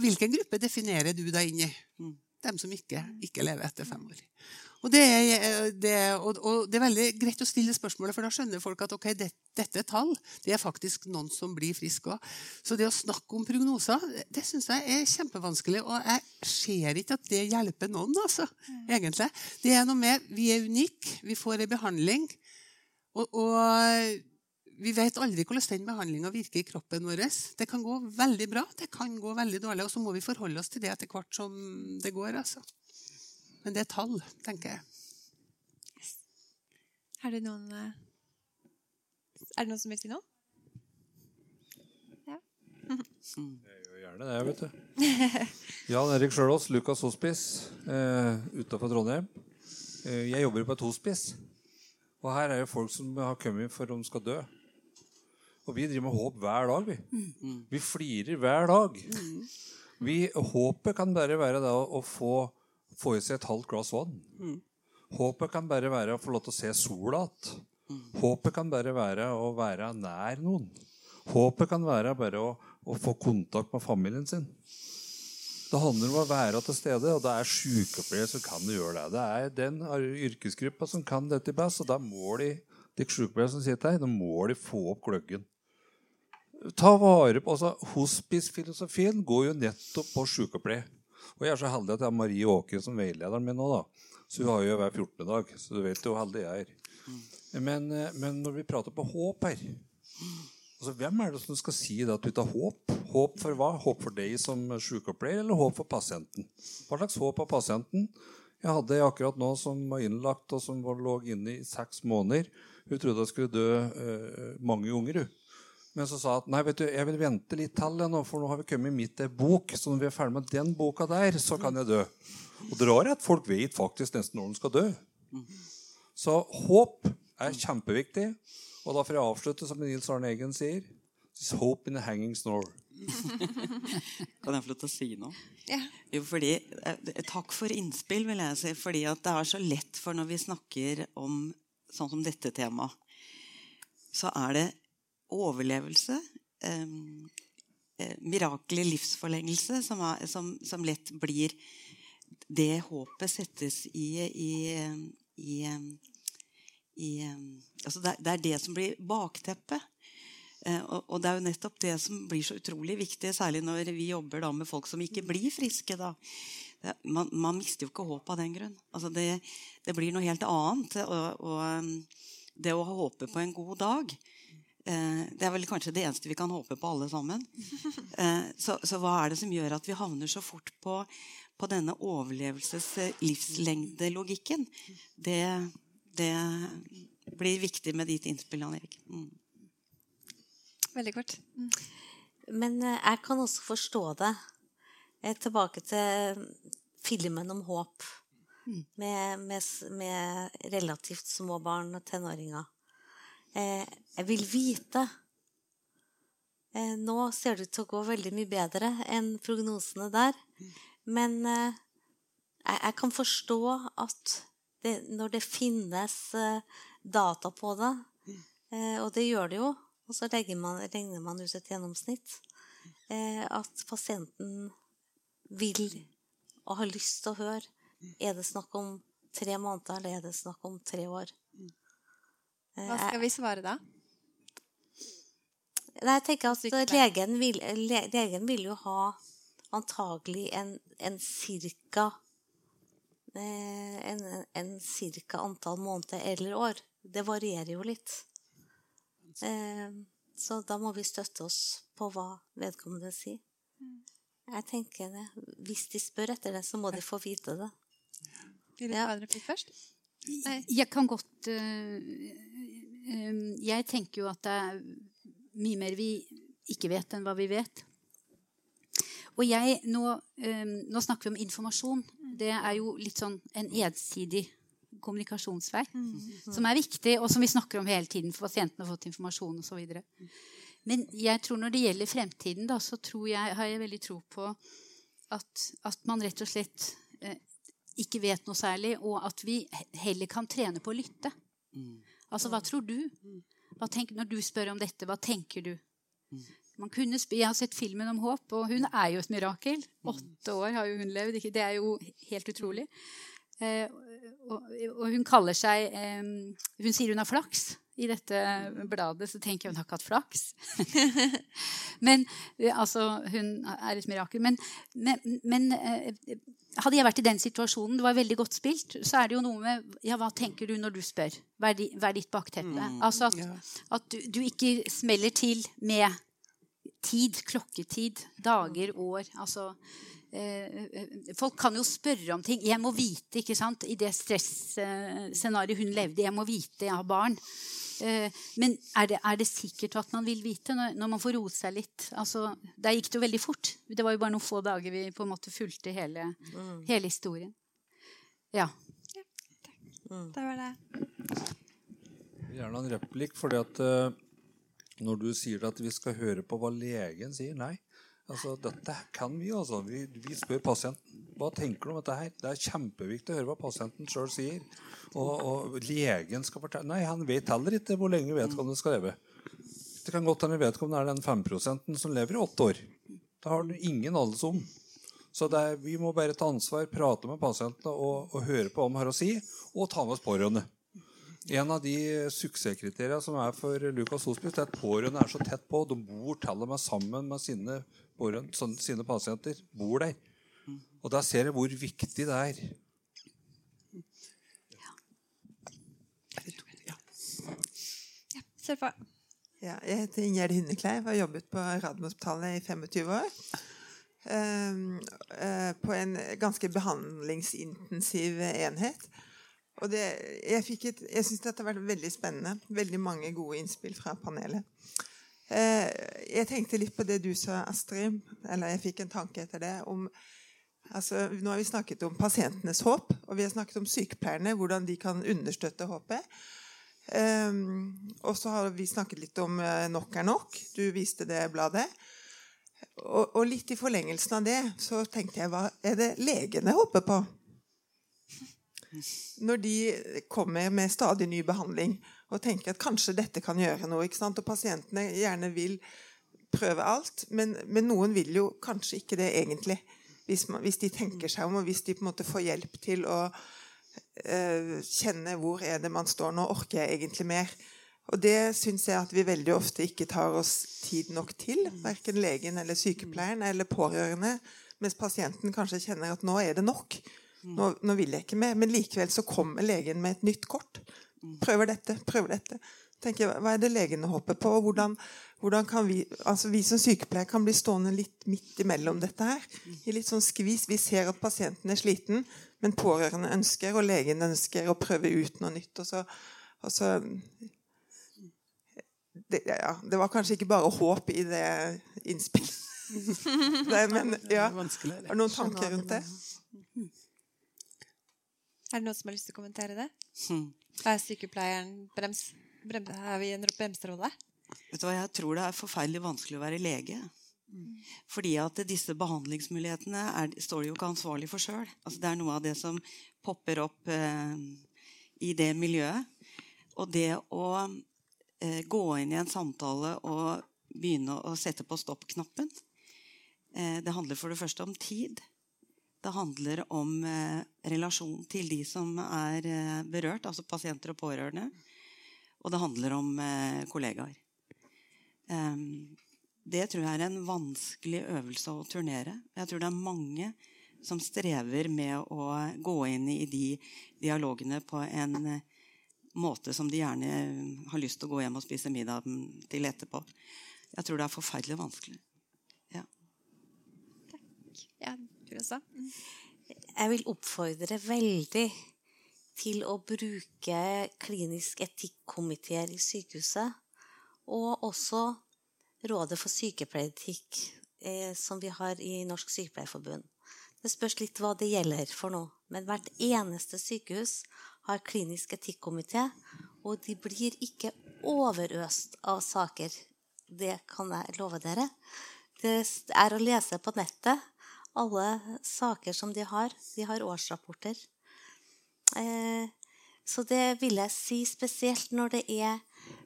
Hvilken gruppe definerer du deg inn i? Dem som ikke, ikke lever etter fem år. Og det, er, det, og, og det er veldig greit å stille spørsmålet, for da skjønner folk at okay, det, dette er tall. Det er faktisk noen som blir friske òg. Så det å snakke om prognoser det, syns jeg er kjempevanskelig. Og jeg ser ikke at det hjelper noen, altså, egentlig. Det er noe med Vi er unike. Vi får en behandling. Og, og vi vet aldri hvordan den behandlinga virker i kroppen vår. Det kan gå veldig bra, det kan gå veldig dårlig, og så må vi forholde oss til det etter hvert som det går. altså. Men det er tall, tenker jeg. Er det noen eh, Er det noen som vil si noe? Ja. Jeg gjør gjerne det, vet du. Jan Erik Sjølås, Lukas Hospice eh, utafor Trondheim. Eh, jeg jobber på et hospice. Og her er jo folk som har kommet for de skal dø. Og vi driver med håp hver dag, vi. Vi flirer hver dag. Vi, håpet kan bare være da å få, få i seg et halvt glass vann. Håpet kan bare være å få lov til å se sola igjen. Håpet kan bare være å være nær noen. Håpet kan være bare å, å få kontakt med familien sin. Det handler om å være til stede, og det er sykepleiere som kan gjøre det. Det er den yrkesgruppa som kan dette best, og da må de, de sykepleiere som sitter her, da må de få opp gløggen. Ta vare på, altså Hospice-filosofien går jo nettopp på sykepleie. Og jeg er så heldig at jeg har Marie Åke som veilederen min nå. da. Så hun har jo hver 14. dag, så du vet jo hvor heldig jeg er. Men, eh, men når vi prater på håp her altså Hvem er det som skal si det at vi tar håp? Håp for hva? Håp for deg som sykepleier, eller håp for pasienten? Hva slags håp har pasienten? Jeg hadde akkurat nå som var innlagt og som lå inne i seks måneder. Hun trodde hun skulle dø eh, mange unger. hun. Men så sa at nei, vet du, jeg vil vente litt til, nå, for nå har vi kommet midt i en bok. Så når vi er ferdig med den boka der, så kan jeg dø. Og det rare er at folk vet faktisk nesten når de skal dø. Så håp er kjempeviktig. Og da får jeg avslutte som Nils Arne Eggen sier. This hope in a hanging snore. Kan jeg få lov til å si noe? Ja. Jo, fordi, eh, takk for innspill, vil jeg si. Fordi at det er så lett for når vi snakker om sånn som dette temaet, så er det overlevelse, eh, eh, livsforlengelse, som, er, som, som lett blir det håpet settes i, i, i, i altså det, det er det som blir bakteppet. Eh, og, og det er jo nettopp det som blir så utrolig viktig, særlig når vi jobber da med folk som ikke blir friske. da. Det, man, man mister jo ikke håpet av den grunn. Altså det, det blir noe helt annet. Og, og um, det å håpe på en god dag eh, Det er vel kanskje det eneste vi kan håpe på, alle sammen. Eh, så, så hva er det som gjør at vi havner så fort på, på denne overlevelses-livslengdelogikken? Det, det blir viktig med ditt innspill, Jan Erik. Mm. Veldig kort. Mm. Men eh, jeg kan også forstå det. Jeg er tilbake til filmen om håp. Med, med, med relativt små barn og tenåringer. Eh, jeg vil vite eh, Nå ser det ut til å gå veldig mye bedre enn prognosene der. Men eh, jeg, jeg kan forstå at det, når det finnes eh, data på det, eh, og det gjør det jo, og så man, regner man ut et gjennomsnitt, eh, at pasienten vil og har lyst til å høre Er det snakk om tre måneder, eller er det snakk om tre år? Hva skal vi svare da? Jeg tenker at legen vil, legen vil jo ha antagelig en, en cirka eh, en, en cirka antall måneder eller år. Det varierer jo litt. Eh, så da må vi støtte oss på hva vedkommende sier. Jeg tenker det. Hvis de spør etter det, så må de få vite det. Vil du replikk først? Jeg kan godt eh, eh, Jeg tenker jo at det er mye mer vi ikke vet, enn hva vi vet. Og jeg, nå, eh, nå snakker vi om informasjon. Det er jo litt sånn en ensidig kommunikasjonsvei. Som er viktig, og som vi snakker om hele tiden, for pasientene har fått informasjon osv. Men jeg tror når det gjelder fremtiden, da, så tror jeg, har jeg veldig tro på at, at man rett og slett eh, ikke vet noe særlig, og at vi heller kan trene på å lytte. Altså, hva tror du? Hva tenker, når du spør om dette, hva tenker du? Man kunne jeg har sett filmen om håp, og hun er jo et mirakel. Åtte år har jo hun levd. Det er jo helt utrolig. Eh, og, og hun kaller seg eh, Hun sier hun har flaks i dette bladet, så tenker jeg hun har ikke hatt flaks. men eh, altså, hun er et mirakel. Men, men, men eh, hadde jeg vært i den situasjonen, det var veldig godt spilt, så er det jo noe med ja, Hva tenker du når du spør? Hva er, hva er ditt bakteppe? Altså at, Ja. at du, du ikke smeller til med tid, klokketid, dager, år. Altså Folk kan jo spørre om ting. 'Jeg må vite', ikke sant? I det stresscenarioet hun levde. 'Jeg må vite, jeg har barn'. Eh, men er det, er det sikkert at man vil vite når, når man får roet seg litt? Altså, der gikk det jo veldig fort. Det var jo bare noen få dager vi på en måte fulgte hele, hele historien. Ja. Det var det. Gjerne en replikk, fordi at eh, når du sier at vi skal høre på hva legen sier Nei. Altså, dette kan vi, altså. Vi, vi spør pasienten hva tenker du om dette her. Det er kjempeviktig å høre hva pasienten sjøl sier. Og, og legen skal fortelle Nei, han vet heller ikke hvor lenge vedkommende skal leve. Det kan godt hende vedkommende er den 5% som lever i åtte år. Det har du ingen anelse om. Så er, vi må bare ta ansvar, prate med pasientene og, og høre på hva de har å si, og ta med oss pårørende. En av de suksesskriteriene som er for Lukas Hospice, er at pårørende er så tett på. De bor til og med sammen med sine, pårørende, sånn- sine pasienter. Bor der. Og da ser jeg hvor viktig det er. Kjør på. Ja, jeg heter Ingjerd Hynnekleiv og har jobbet på Radiumhospitalet i 25 år. Ehm, eh, på en ganske behandlingsintensiv enhet. Og det, jeg et, jeg syns dette har vært veldig spennende. Veldig mange gode innspill fra panelet. Eh, jeg tenkte litt på det du sa, Astrid. Eller jeg fikk en tanke etter det. om altså, Nå har vi snakket om pasientenes håp, og vi har snakket om sykepleierne. Hvordan de kan understøtte håpet. Um, og så har vi snakket litt om eh, Nok er nok. Du viste det bladet. Og, og litt i forlengelsen av det så tenkte jeg hva er det legene håper på? Når de kommer med stadig ny behandling og tenker at kanskje dette kan gjøre noe. ikke sant? Og pasientene gjerne vil prøve alt, men, men noen vil jo kanskje ikke det egentlig. Hvis, man, hvis de tenker seg om, og hvis de på en måte får hjelp til å eh, kjenne hvor er det man står nå, orker jeg egentlig mer? Og det syns jeg at vi veldig ofte ikke tar oss tid nok til. Verken legen eller sykepleieren eller pårørende. Mens pasienten kanskje kjenner at nå er det nok. Nå, nå vil jeg ikke mer. Men likevel så kommer legen med et nytt kort. Prøver dette, prøver dette. Tenker, hva er det legene håper på? og Hvordan, hvordan kan vi altså vi som sykepleiere kan bli stående litt midt imellom dette her. I litt sånn skvis. Vi ser at pasienten er sliten, men pårørende ønsker, og legen ønsker å prøve ut noe nytt. og så, og så det, ja, det var kanskje ikke bare håp i det innspill. Nei, men ja. Har du noen tanker rundt det? Er det noen som har lyst til å kommentere det? Er sykepleieren brems, brems, Er vi i en bremserolle? Vet du hva, Jeg tror det er forferdelig vanskelig å være lege. Fordi at disse behandlingsmulighetene er, står de jo ikke ansvarlig for sjøl. Altså, det er noe av det som popper opp eh, i det miljøet. Og det å eh, gå inn i en samtale og begynne å sette på stopp-knappen eh, Det handler for det første om tid. Det handler om eh, relasjon til de som er eh, berørt, altså pasienter og pårørende. Og det handler om eh, kollegaer. Em, det tror jeg er en vanskelig øvelse å turnere. Jeg tror det er mange som strever med å gå inn i de dialogene på en eh, måte som de gjerne har lyst til å gå hjem og spise middag til etterpå. Jeg tror det er forferdelig vanskelig. Ja, du også? Jeg vil oppfordre veldig til å bruke klinisk etikkomiteer i sykehuset. Og også Rådet for sykepleieretikk, eh, som vi har i Norsk Sykepleierforbund. Det spørs litt hva det gjelder for noe. Men hvert eneste sykehus har klinisk etikkomité, og de blir ikke overøst av saker. Det kan jeg love dere. Det er å lese på nettet alle saker som de har. De har årsrapporter. Eh, så det vil jeg si spesielt når det er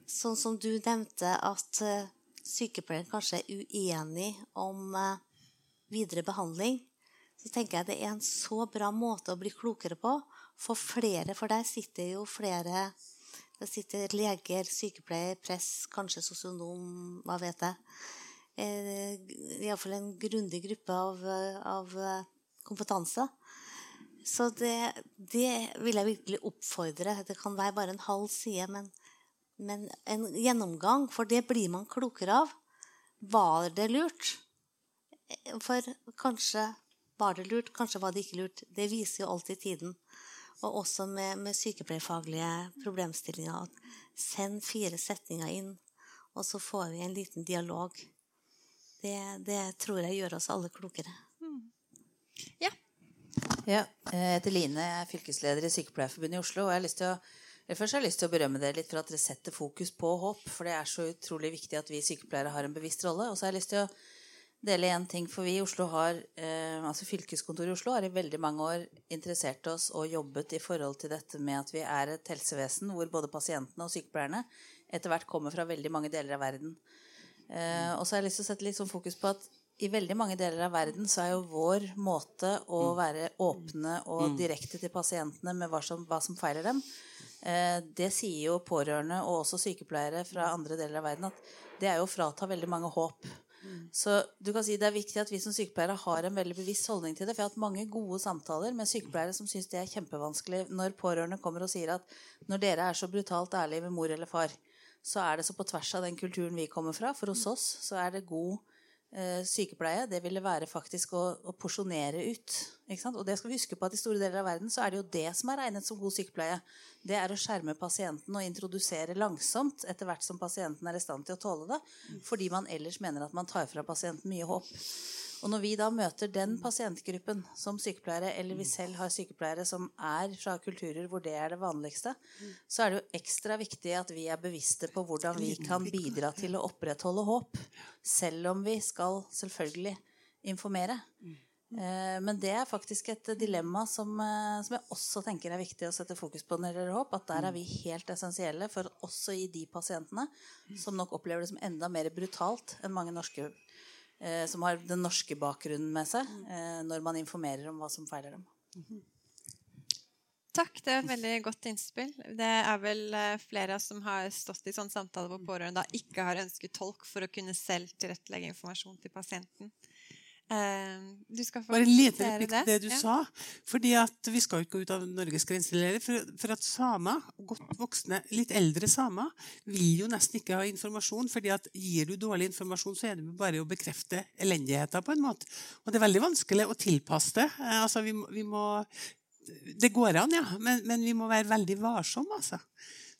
sånn som du nevnte, at eh, sykepleieren kanskje er uenig om eh, videre behandling. Så tenker jeg det er en så bra måte å bli klokere på. For flere, for der sitter jo flere Det sitter leger, sykepleier, press, kanskje sosionom, hva vet jeg. Eh, Iallfall en grundig gruppe av, av eh, kompetanse. Så det, det vil jeg virkelig oppfordre. Det kan være bare en halv side, men, men en gjennomgang, for det blir man klokere av. Var det lurt? For kanskje var det lurt, kanskje var det ikke lurt. Det viser jo alltid tiden. Og også med, med sykepleierfaglige problemstillinger. Send fire setninger inn, og så får vi en liten dialog. Det, det tror jeg gjør oss alle klokere. Ja. Ja, jeg heter Line, jeg er fylkesleder i Sykepleierforbundet i Oslo. og jeg har lyst til å Først har jeg lyst til å berømme dere litt for at dere setter fokus på håp. For det er så utrolig viktig at vi sykepleiere har en bevisst rolle. Og så har jeg lyst til å dele en ting. For vi i Oslo har, eh, altså fylkeskontoret i Oslo har i veldig mange år interessert oss og jobbet i forhold til dette med at vi er et helsevesen hvor både pasientene og sykepleierne etter hvert kommer fra veldig mange deler av verden. Eh, og så har jeg lyst til å sette litt sånn fokus på at i veldig mange deler av verden så er jo vår måte å være åpne og direkte til pasientene med hva som, hva som feiler dem, eh, det sier jo pårørende og også sykepleiere fra andre deler av verden at det er jo å frata veldig mange håp. Så du kan si det er viktig at vi som sykepleiere har en veldig bevisst holdning til det. For jeg har hatt mange gode samtaler med sykepleiere som syns det er kjempevanskelig når pårørende kommer og sier at når dere er så brutalt ærlige med mor eller far, så er det så på tvers av den kulturen vi kommer fra. For hos oss så er det god eh, sykepleie. Det ville være faktisk å, å porsjonere ut. Og det skal vi huske på at i store deler av verden så er det jo det som er regnet som god sykepleie. Det er å skjerme pasienten og introdusere langsomt etter hvert som pasienten er i stand til å tåle det. Fordi man ellers mener at man tar fra pasienten mye håp. Og når vi da møter den pasientgruppen som sykepleiere, eller vi selv har sykepleiere som er fra kulturer hvor det er det vanligste, så er det jo ekstra viktig at vi er bevisste på hvordan vi kan bidra til å opprettholde håp. Selv om vi skal selvfølgelig informere. Eh, Men det er faktisk et dilemma som, eh, som jeg også tenker er viktig å sette fokus på når det gjelder håp. At der er vi helt essensielle for også i de pasientene som nok opplever det som enda mer brutalt enn mange norske eh, som har den norske bakgrunnen med seg, eh, når man informerer om hva som feiler dem. Takk, det er et veldig godt innspill. Det er vel flere som har stått i sånne samtaler hvor pårørende da ikke har ønsket tolk for å kunne selv tilrettelegge informasjon til pasienten. Eh, Du skal få Bare en liten replikk til det du Ja. sa. fordi at Vi skal jo ikke gå ut av Norges grenser. For, for at samer, godt voksne, litt eldre samer, vil jo nesten ikke ha informasjon. fordi at Gir du dårlig informasjon, så er det bare å bekrefte elendigheten på en måte. Og det er veldig vanskelig å tilpasse det. Eh, Altså, vi, vi må, det går an, ja, men, men vi må være veldig varsomme. Altså.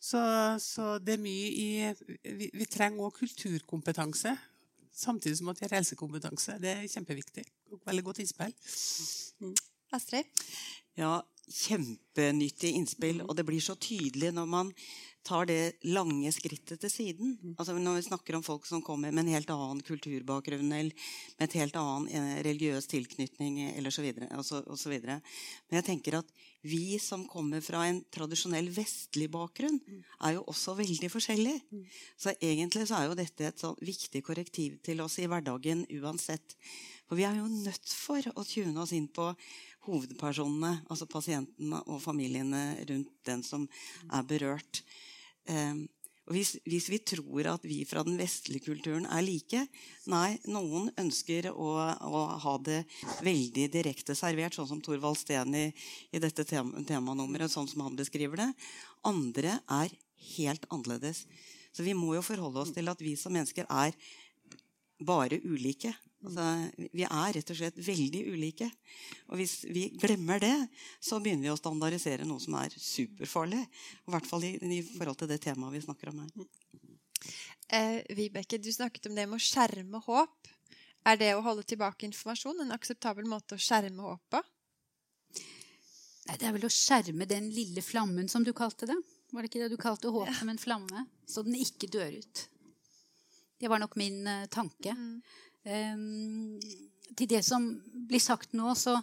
Så, så det er mye i Vi, vi trenger òg kulturkompetanse. Samtidig som at de har helsekompetanse. Det er kjempeviktig. Veldig godt innspill. Astrid? Ja, kjempenyttig innspill. Og det blir så tydelig når man tar det lange skrittet til siden. Altså Når vi snakker om folk som kommer med en helt annen kulturbakgrunn eller med et helt annen eh, religiøs tilknytning eller så videre, og så, og så videre. Men jeg tenker at vi som kommer fra en tradisjonell vestlig bakgrunn, er jo også veldig forskjellige. Så egentlig så er jo dette et sånn viktig korrektiv til oss i hverdagen uansett. For vi er jo nødt for å tune oss inn på hovedpersonene, altså pasientene og familiene rundt den som er berørt. Um, og hvis, hvis, vi tror at vi fra den vestlige kulturen er like Nei, noen ønsker å, å ha det veldig direkte servert, sånn som Thorvald Steen i, i dette tema, temanummeret, sånn som han beskriver det. Andre er helt annerledes. Så vi må jo forholde oss til at vi som mennesker er bare ulike. Altså, vi er rett og slett veldig ulike. Og hvis vi glemmer det, så begynner vi å standardisere noe som er superfarlig. I hvert fall i, i forhold til det temaet vi snakker om her. Eh, Vibeke, du snakket om det med å skjerme håp. Er det å holde tilbake informasjon en akseptabel måte å skjerme håp på? Nei, det er vel å skjerme den lille flammen, som du kalte det. Var det ikke det du kalte håp som en flamme? Så den ikke dør ut. Det var nok min uh, tanke. Mm. Um, til det som blir sagt nå, så,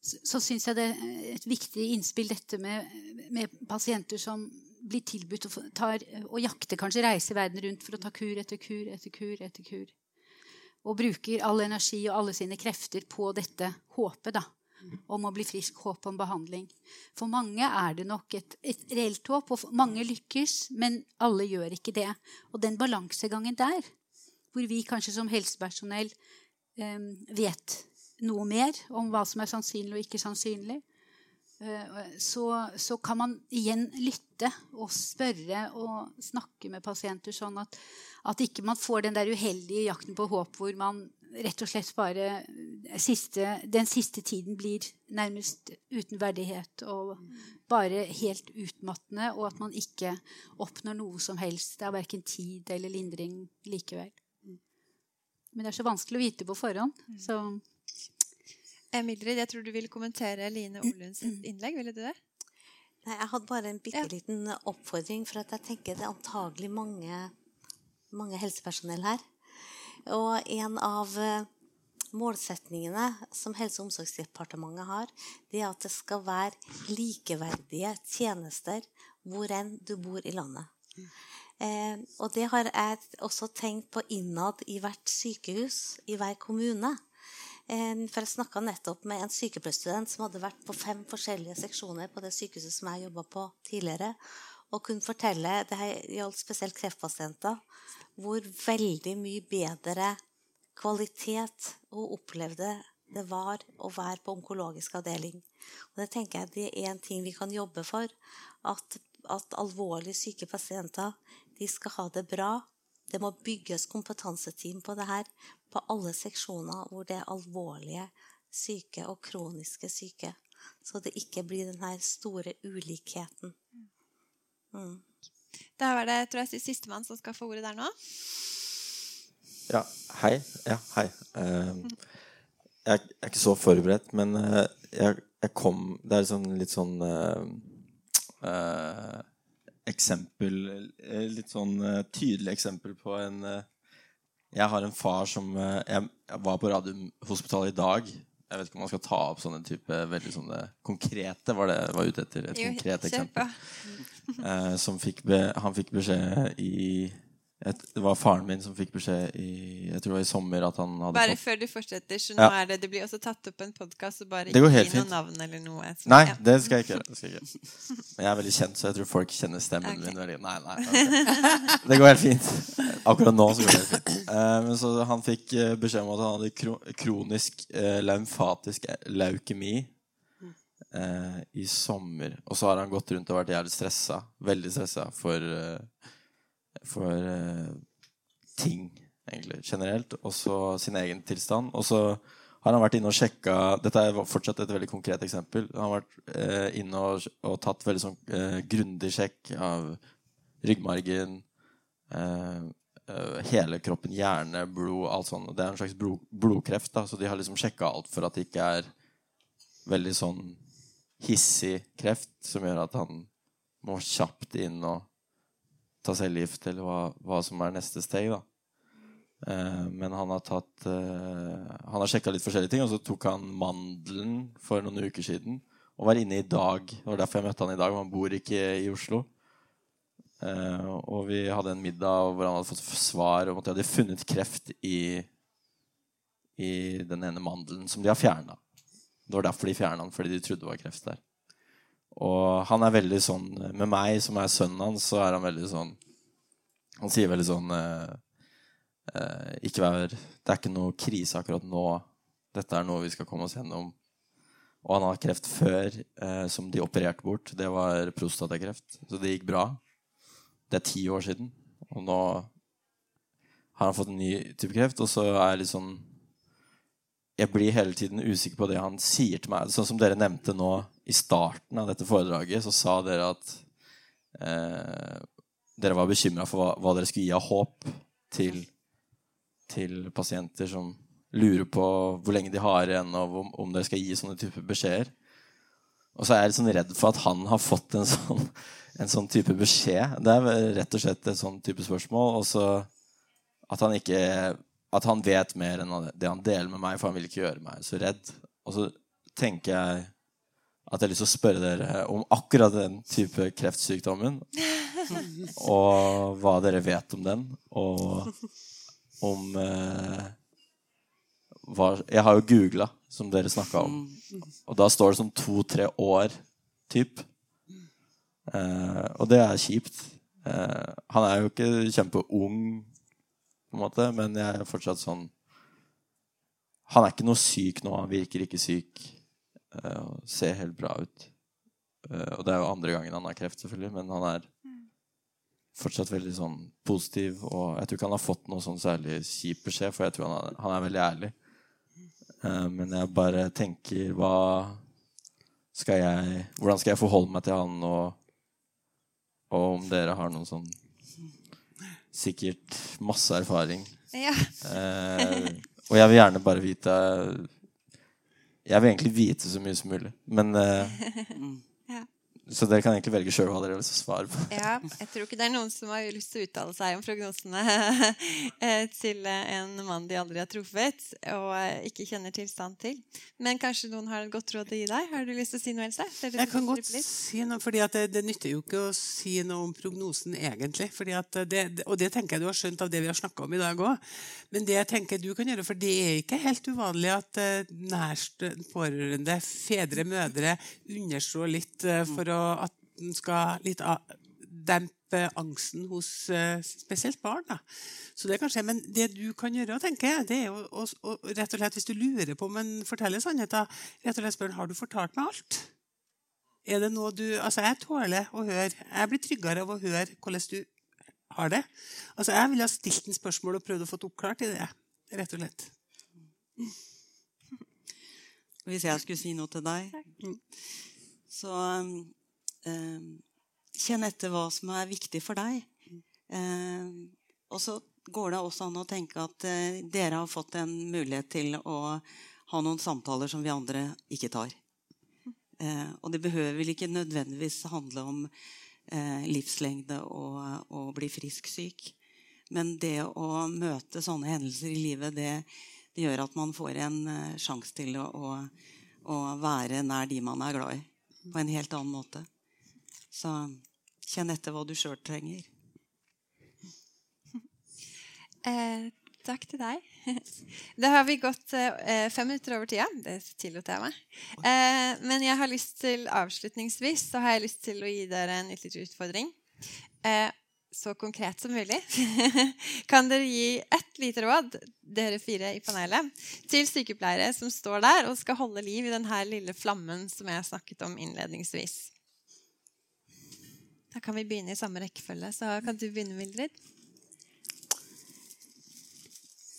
så syns jeg det er et viktig innspill dette med, med pasienter som blir tilbudt og, tar, og jakter kanskje reise verden rundt for å ta kur etter kur etter kur etter kur. Og bruker all energi og alle sine krefter på dette håpet da, om å bli frisk, håp om behandling. For mange er det nok et, et reelt håp, og mange lykkes, men alle gjør ikke det. Og den balansegangen der hvor vi kanskje som helsepersonell eh, vet noe mer om hva som er sannsynlig og ikke sannsynlig, eh, så, så, kan man igjen lytte og spørre og snakke med pasienter sånn at, at ikke man får den der uheldige jakten på håp hvor man rett og slett bare siste, Den siste tiden blir nærmest uten verdighet og bare helt utmattende, og at man ikke oppnår noe som helst. Det er verken tid eller lindring likevel. Men det er så vanskelig å vite på forhånd. Mm. Så. Mildred, jeg tror du vil kommentere Line Olunds innlegg. Ville du det? Nei, jeg hadde bare en bitte liten ja. oppfordring, for at jeg tenker det er antagelig mange, mange helsepersonell her. Og en av eh, målsetningene som Helse- og omsorgsdepartementet har, det er at det skal være likeverdige tjenester hvor enn du bor i landet. Eh, og det har jeg også tenkt på innad i hvert sykehus, i hver kommune. Eh, for jeg snakka nettopp med en sykepleierstudent som hadde vært på fem forskjellige seksjoner på det sykehuset som jeg jobba på tidligere, og kunne fortelle, det gjaldt spesielt kreftpasienter, hvor veldig mye bedre kvalitet hun opplevde det var å være på onkologisk avdeling. Og det tenker jeg det er en ting vi kan jobbe for. At, at alvorlig syke pasienter de skal ha det bra. Det må bygges kompetanseteam på det her på alle seksjoner hvor det er alvorlige syke og kroniske syke. Så det ikke blir den her store ulikheten. Mm. Da var det tror jeg, sistemann som skal få ordet der nå. Ja, hei. Ja, hei. Uh, jeg er ikke så forberedt, men uh, jeg, kom Det er sånn, litt sånn uh, eksempel eh, Litt sånn uh, tydelig eksempel på en uh, Jeg har en far som jeg, var på Radiumhospitalet i dag. Jeg vet ikke om man skal ta opp sånne type veldig sånne konkrete var det var ute etter. Et konkret eksempel. som fikk be, han fikk beskjed i det var faren min som fikk beskjed i jeg tror det var i sommer at han hadde Bare fått... før du fortsetter, så nå ja. er det, det blir også tatt opp en podkast, så bare ikke gi noe navn eller noe. Så, nei, ja. det skal jeg ikke gjøre. Men jeg er veldig kjent, så jeg tror folk kjenner stemmen okay. min veldig Nei, nei. Okay. Det går helt fint. Akkurat nå så går det helt fint. Uh, men så han fikk uh, beskjed om at han hadde kronisk uh, lymfatisk leukemi i sommer. Og så har han gått rundt og vært jævlig stressa. Veldig stressa for for uh, ting, egentlig, generelt. Og så sin egen tilstand. Og så har han vært inne og sjekka Dette er fortsatt et veldig konkret eksempel. Han har vært uh, inne og, og, tatt veldig sånn uh, grundig sjekk av ryggmargen, eh, hele kroppen, hjerne, blod, alt sånt. Det er en slags blod, blodkreft, da, så de har liksom sjekka alt for at det ikke er veldig sånn hissig kreft som gjør at han må kjapt inn og ta cellegift, eller hva, hva som er neste steg. Eh, men han har tatt eh, har sjekka litt forskjellige ting, og så tok han mandelen for noen uker siden. Og var inne i dag. Det var derfor jeg møtte han i dag. Han bor ikke i Oslo. Eh, og vi hadde en middag hvor han hadde fått svar om at de hadde funnet kreft i, i den ene mandelen som de har fjerna. Det var derfor de fjerna den, fordi de trodde det var kreft der. Og han er veldig sånn Med meg, som er sønnen hans, så er han veldig sånn Han sier veldig sånn eh, eh, Ikke vær Det er ikke noe krise akkurat nå. Dette er noe vi skal komme oss gjennom. Og han har kreft før, eh, som de opererte bort. Det var prostatakreft. Så det gikk bra. Det er ti år siden. Og nå har han fått en ny type kreft. Og så er jeg litt sånn Jeg blir hele tiden usikker på det han sier til meg. Sånn som dere nevnte nå i starten av dette foredraget, så sa dere at eh, dere var bekymra for hva, hva, dere skulle gi av håp til, til pasienter som lurer på hvor lenge de har igjen, og om, om dere skal gi sånne typer beskjeder. Og så er jeg litt sånn redd for at han har fått en sånn, en sånn type beskjed. Det er rett og slett et sånn type spørsmål. Og så at han ikke At han vet mer enn det han deler med meg, for han vil ikke gjøre meg så redd. Og så tenker jeg at jeg har lyst til å spørre dere om akkurat den type kreftsykdommen. Og hva dere vet om den, og om eh, hva, Jeg har jo googla, som dere snakka om. Og da står det sånn to-tre år typ. Eh, og det er kjipt. Eh, han er jo ikke kjempeung, på en måte, men jeg er fortsatt sånn Han er ikke noe syk nå. Han virker ikke syk. Eh, og ser helt bra ut. Eh, og det er jo andre gangen han har kreft, selvfølgelig, men han er fortsatt veldig sånn positiv. Og jeg tror ikke han har fått noe sånn særlig kjip beskjed, for jeg tror han er, han er veldig ærlig. Uh, men jeg bare tenker hva skal jeg Hvordan skal jeg forholde meg til han, og, og om dere har noen sånn Sikkert masse erfaring. Ja. Uh, og jeg vil gjerne bare vite Jeg vil egentlig vite så mye som mulig, men uh, Ja. Så dere kan egentlig velge sjøl hva dere vil svare på. Ja, jeg tror ikke det er noen som har lyst til å uttale seg om prognosene eh, til en mann de aldri har truffet og eh, ikke kjenner tilstand til. Men kanskje noen har et godt råd å gi deg? Har du lyst til å si noe, Else? Jeg kan godt litt. si noe, fordi det, det nytter jo ikke å si noe om prognosen egentlig. Fordi at det, og det tenker jeg du har skjønt av det vi har snakka om i dag òg. Men det jeg tenker du kan gjøre, for det er ikke helt uvanlig at nærst pårørende, fedre, mødre, understår litt eh, for å, at den skal litt dempe angsten hos eh, spesielt barn. Da. Så det kan skje, Men det du kan gjøre, tenker jeg, det er jo å, å, rett og slett, hvis du lurer på om en forteller sannheten, rett og slett spørre har du fortalt meg alt. Er det noe du, altså Jeg tåler å høre. Jeg blir tryggere av å høre hvordan du har det. Altså Jeg ville ha stilt en spørsmål og prøvd å få oppklart i det. rett og slett. Hvis jeg skulle si noe til deg, så eh, kjenn etter hva som er viktig for deg. Eh, og så går det også an å tenke at eh, dere har fått en mulighet til å ha noen samtaler som vi andre ikke tar. Eh, og det behøver vel ikke nødvendigvis handle om eh, livslengde og å bli frisk-syk. Men det å møte sånne hendelser i livet, det, det gjør at man får en sjanse til å, å, å være nær de man er glad i, på en helt annen måte. Så kjenn etter hva du sjøl trenger. Eh, takk til deg. Da har vi gått eh, fem minutter over tida. Det tillot jeg meg. Eh, men jeg har lyst til avslutningsvis så har jeg lyst til å gi dere en ytterligere utfordring. Eh, så konkret som mulig. kan dere gi ett lite råd, dere fire i panelet, til sykepleiere som står der og skal holde liv i denne lille flammen som jeg snakket om innledningsvis? Da kan vi begynne i samme rekkefølge. Så kan du begynne, Mildrid.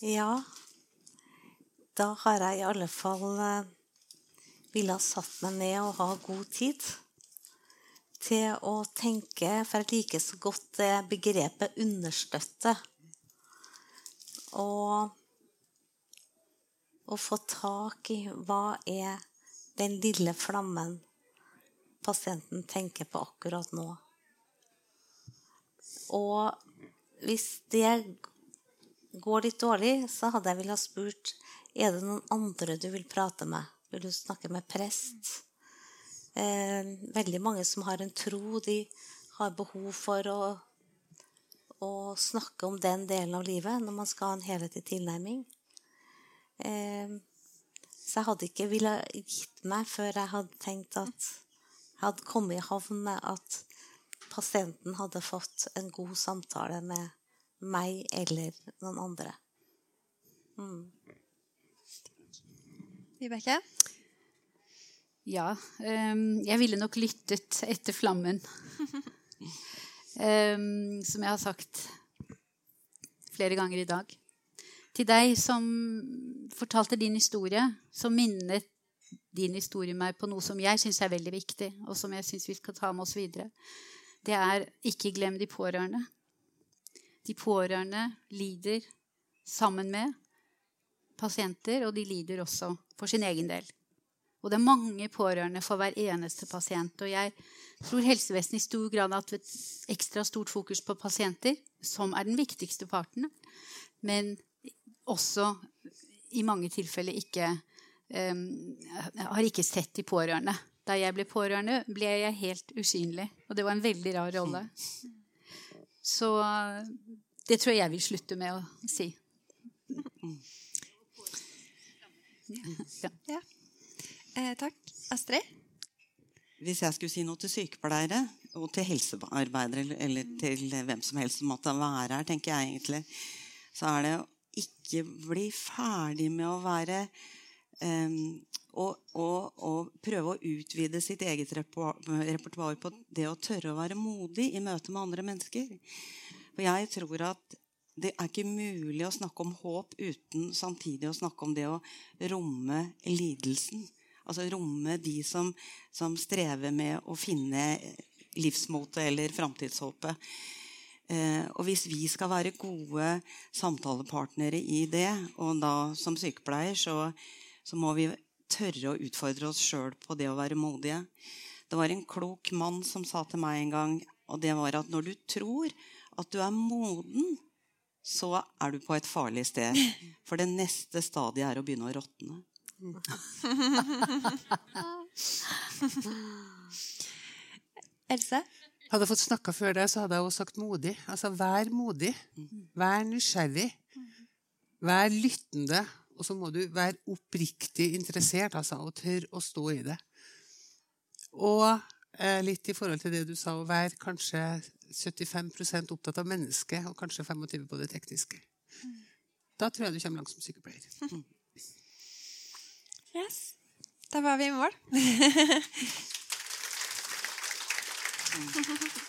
Ja, da har jeg i alle fall eh, ville ha satt meg ned og ha god tid til å tenke, for jeg liker så godt det begrepet 'understøtte'. og, å få tak i hva er den lille flammen pasienten tenker på akkurat nå. Og hvis det går litt dårlig, så hadde jeg villet ha spurt er det noen andre du vil prate med. Vil du snakke med prest? Eh, veldig mange som har en tro, de har behov for å, å snakke om den delen av livet når man skal ha en helhetlig tilnærming. Eh, så jeg hadde ikke villet gitt meg før jeg hadde tenkt at jeg hadde kommet i havn med at pasienten hadde fått en god samtale med meg eller noen andre. Mm. Vibeke? Ja. Um, jeg ville nok lyttet etter flammen. um, som jeg har sagt flere ganger i dag. Til deg som fortalte din historie, så minnet din historie meg på noe som jeg syns er veldig viktig, og som jeg syns vi skal ta med oss videre. Det er ikke glem de pårørende. De pårørende lider sammen med pasienter, og de lider også for sin egen del. Og det er mange pårørende for hver eneste pasient. Og jeg tror helsevesenet i stor grad har hatt et ekstra stort fokus på pasienter, som er den viktigste parten, men også i mange tilfeller ikke um, har ikke sett de pårørende. Da jeg ble pårørende, ble jeg helt usynlig. Og det var en veldig rar rolle. Så det tror jeg jeg vil slutte med å si. Ja. ja. Eh, takk. Astrid? Hvis jeg skulle si noe til sykepleiere og til helsearbeidere eller til hvem som helst som måtte være her, tenker jeg egentlig, så er det å ikke bli ferdig med å være um, og, og, og, prøve å utvide sitt eget repertoar på det å tørre å være modig i møte med andre mennesker. For jeg tror at det er ikke mulig å snakke om håp uten samtidig å snakke om det å romme lidelsen. Altså romme de som, som strever med å finne livsmotet eller framtidshåpet. Eh, og hvis vi skal være gode samtalepartnere i det, og da som sykepleier, så, så må vi tørre å utfordre oss sjøl på det å være modige. Det var en klok mann som sa til meg en gang, og det var at når du tror at du er moden, så er du på et farlig sted. For det neste stadiet er å begynne å råtne. Else? Hadde jeg fått snakka før deg, så hadde jeg også sagt modig. Altså, Vær modig. Vær nysgjerrig. Vær lyttende. Og så må du være oppriktig interessert altså, og tørre å stå i det. Og eh, litt i forhold til det du sa, å være kanskje 75% opptatt av mennesket og kanskje 25 på det tekniske. Da tror jeg du kommer langt som sykepleier. Yes. Da var vi i mål.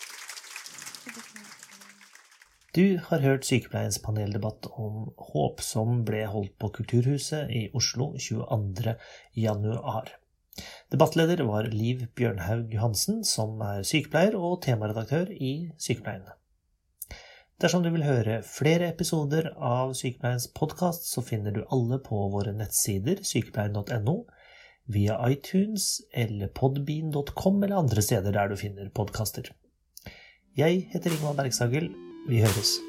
Du har hørt Sykepleiens paneldebatt om håp som ble holdt på Kulturhuset i Oslo 22. januar. Debattleder var Liv Bjørnhaug Johansen, som er sykepleier og temaredaktør i Sykepleien. Dersom du vil høre flere episoder av Sykepleiens podkast, så finner du alle på våre nettsider sykepleien.no, via iTunes eller podbean.com eller andre steder der du finner podkaster. Jeg heter Ingvald Bergsagel. Vi høres.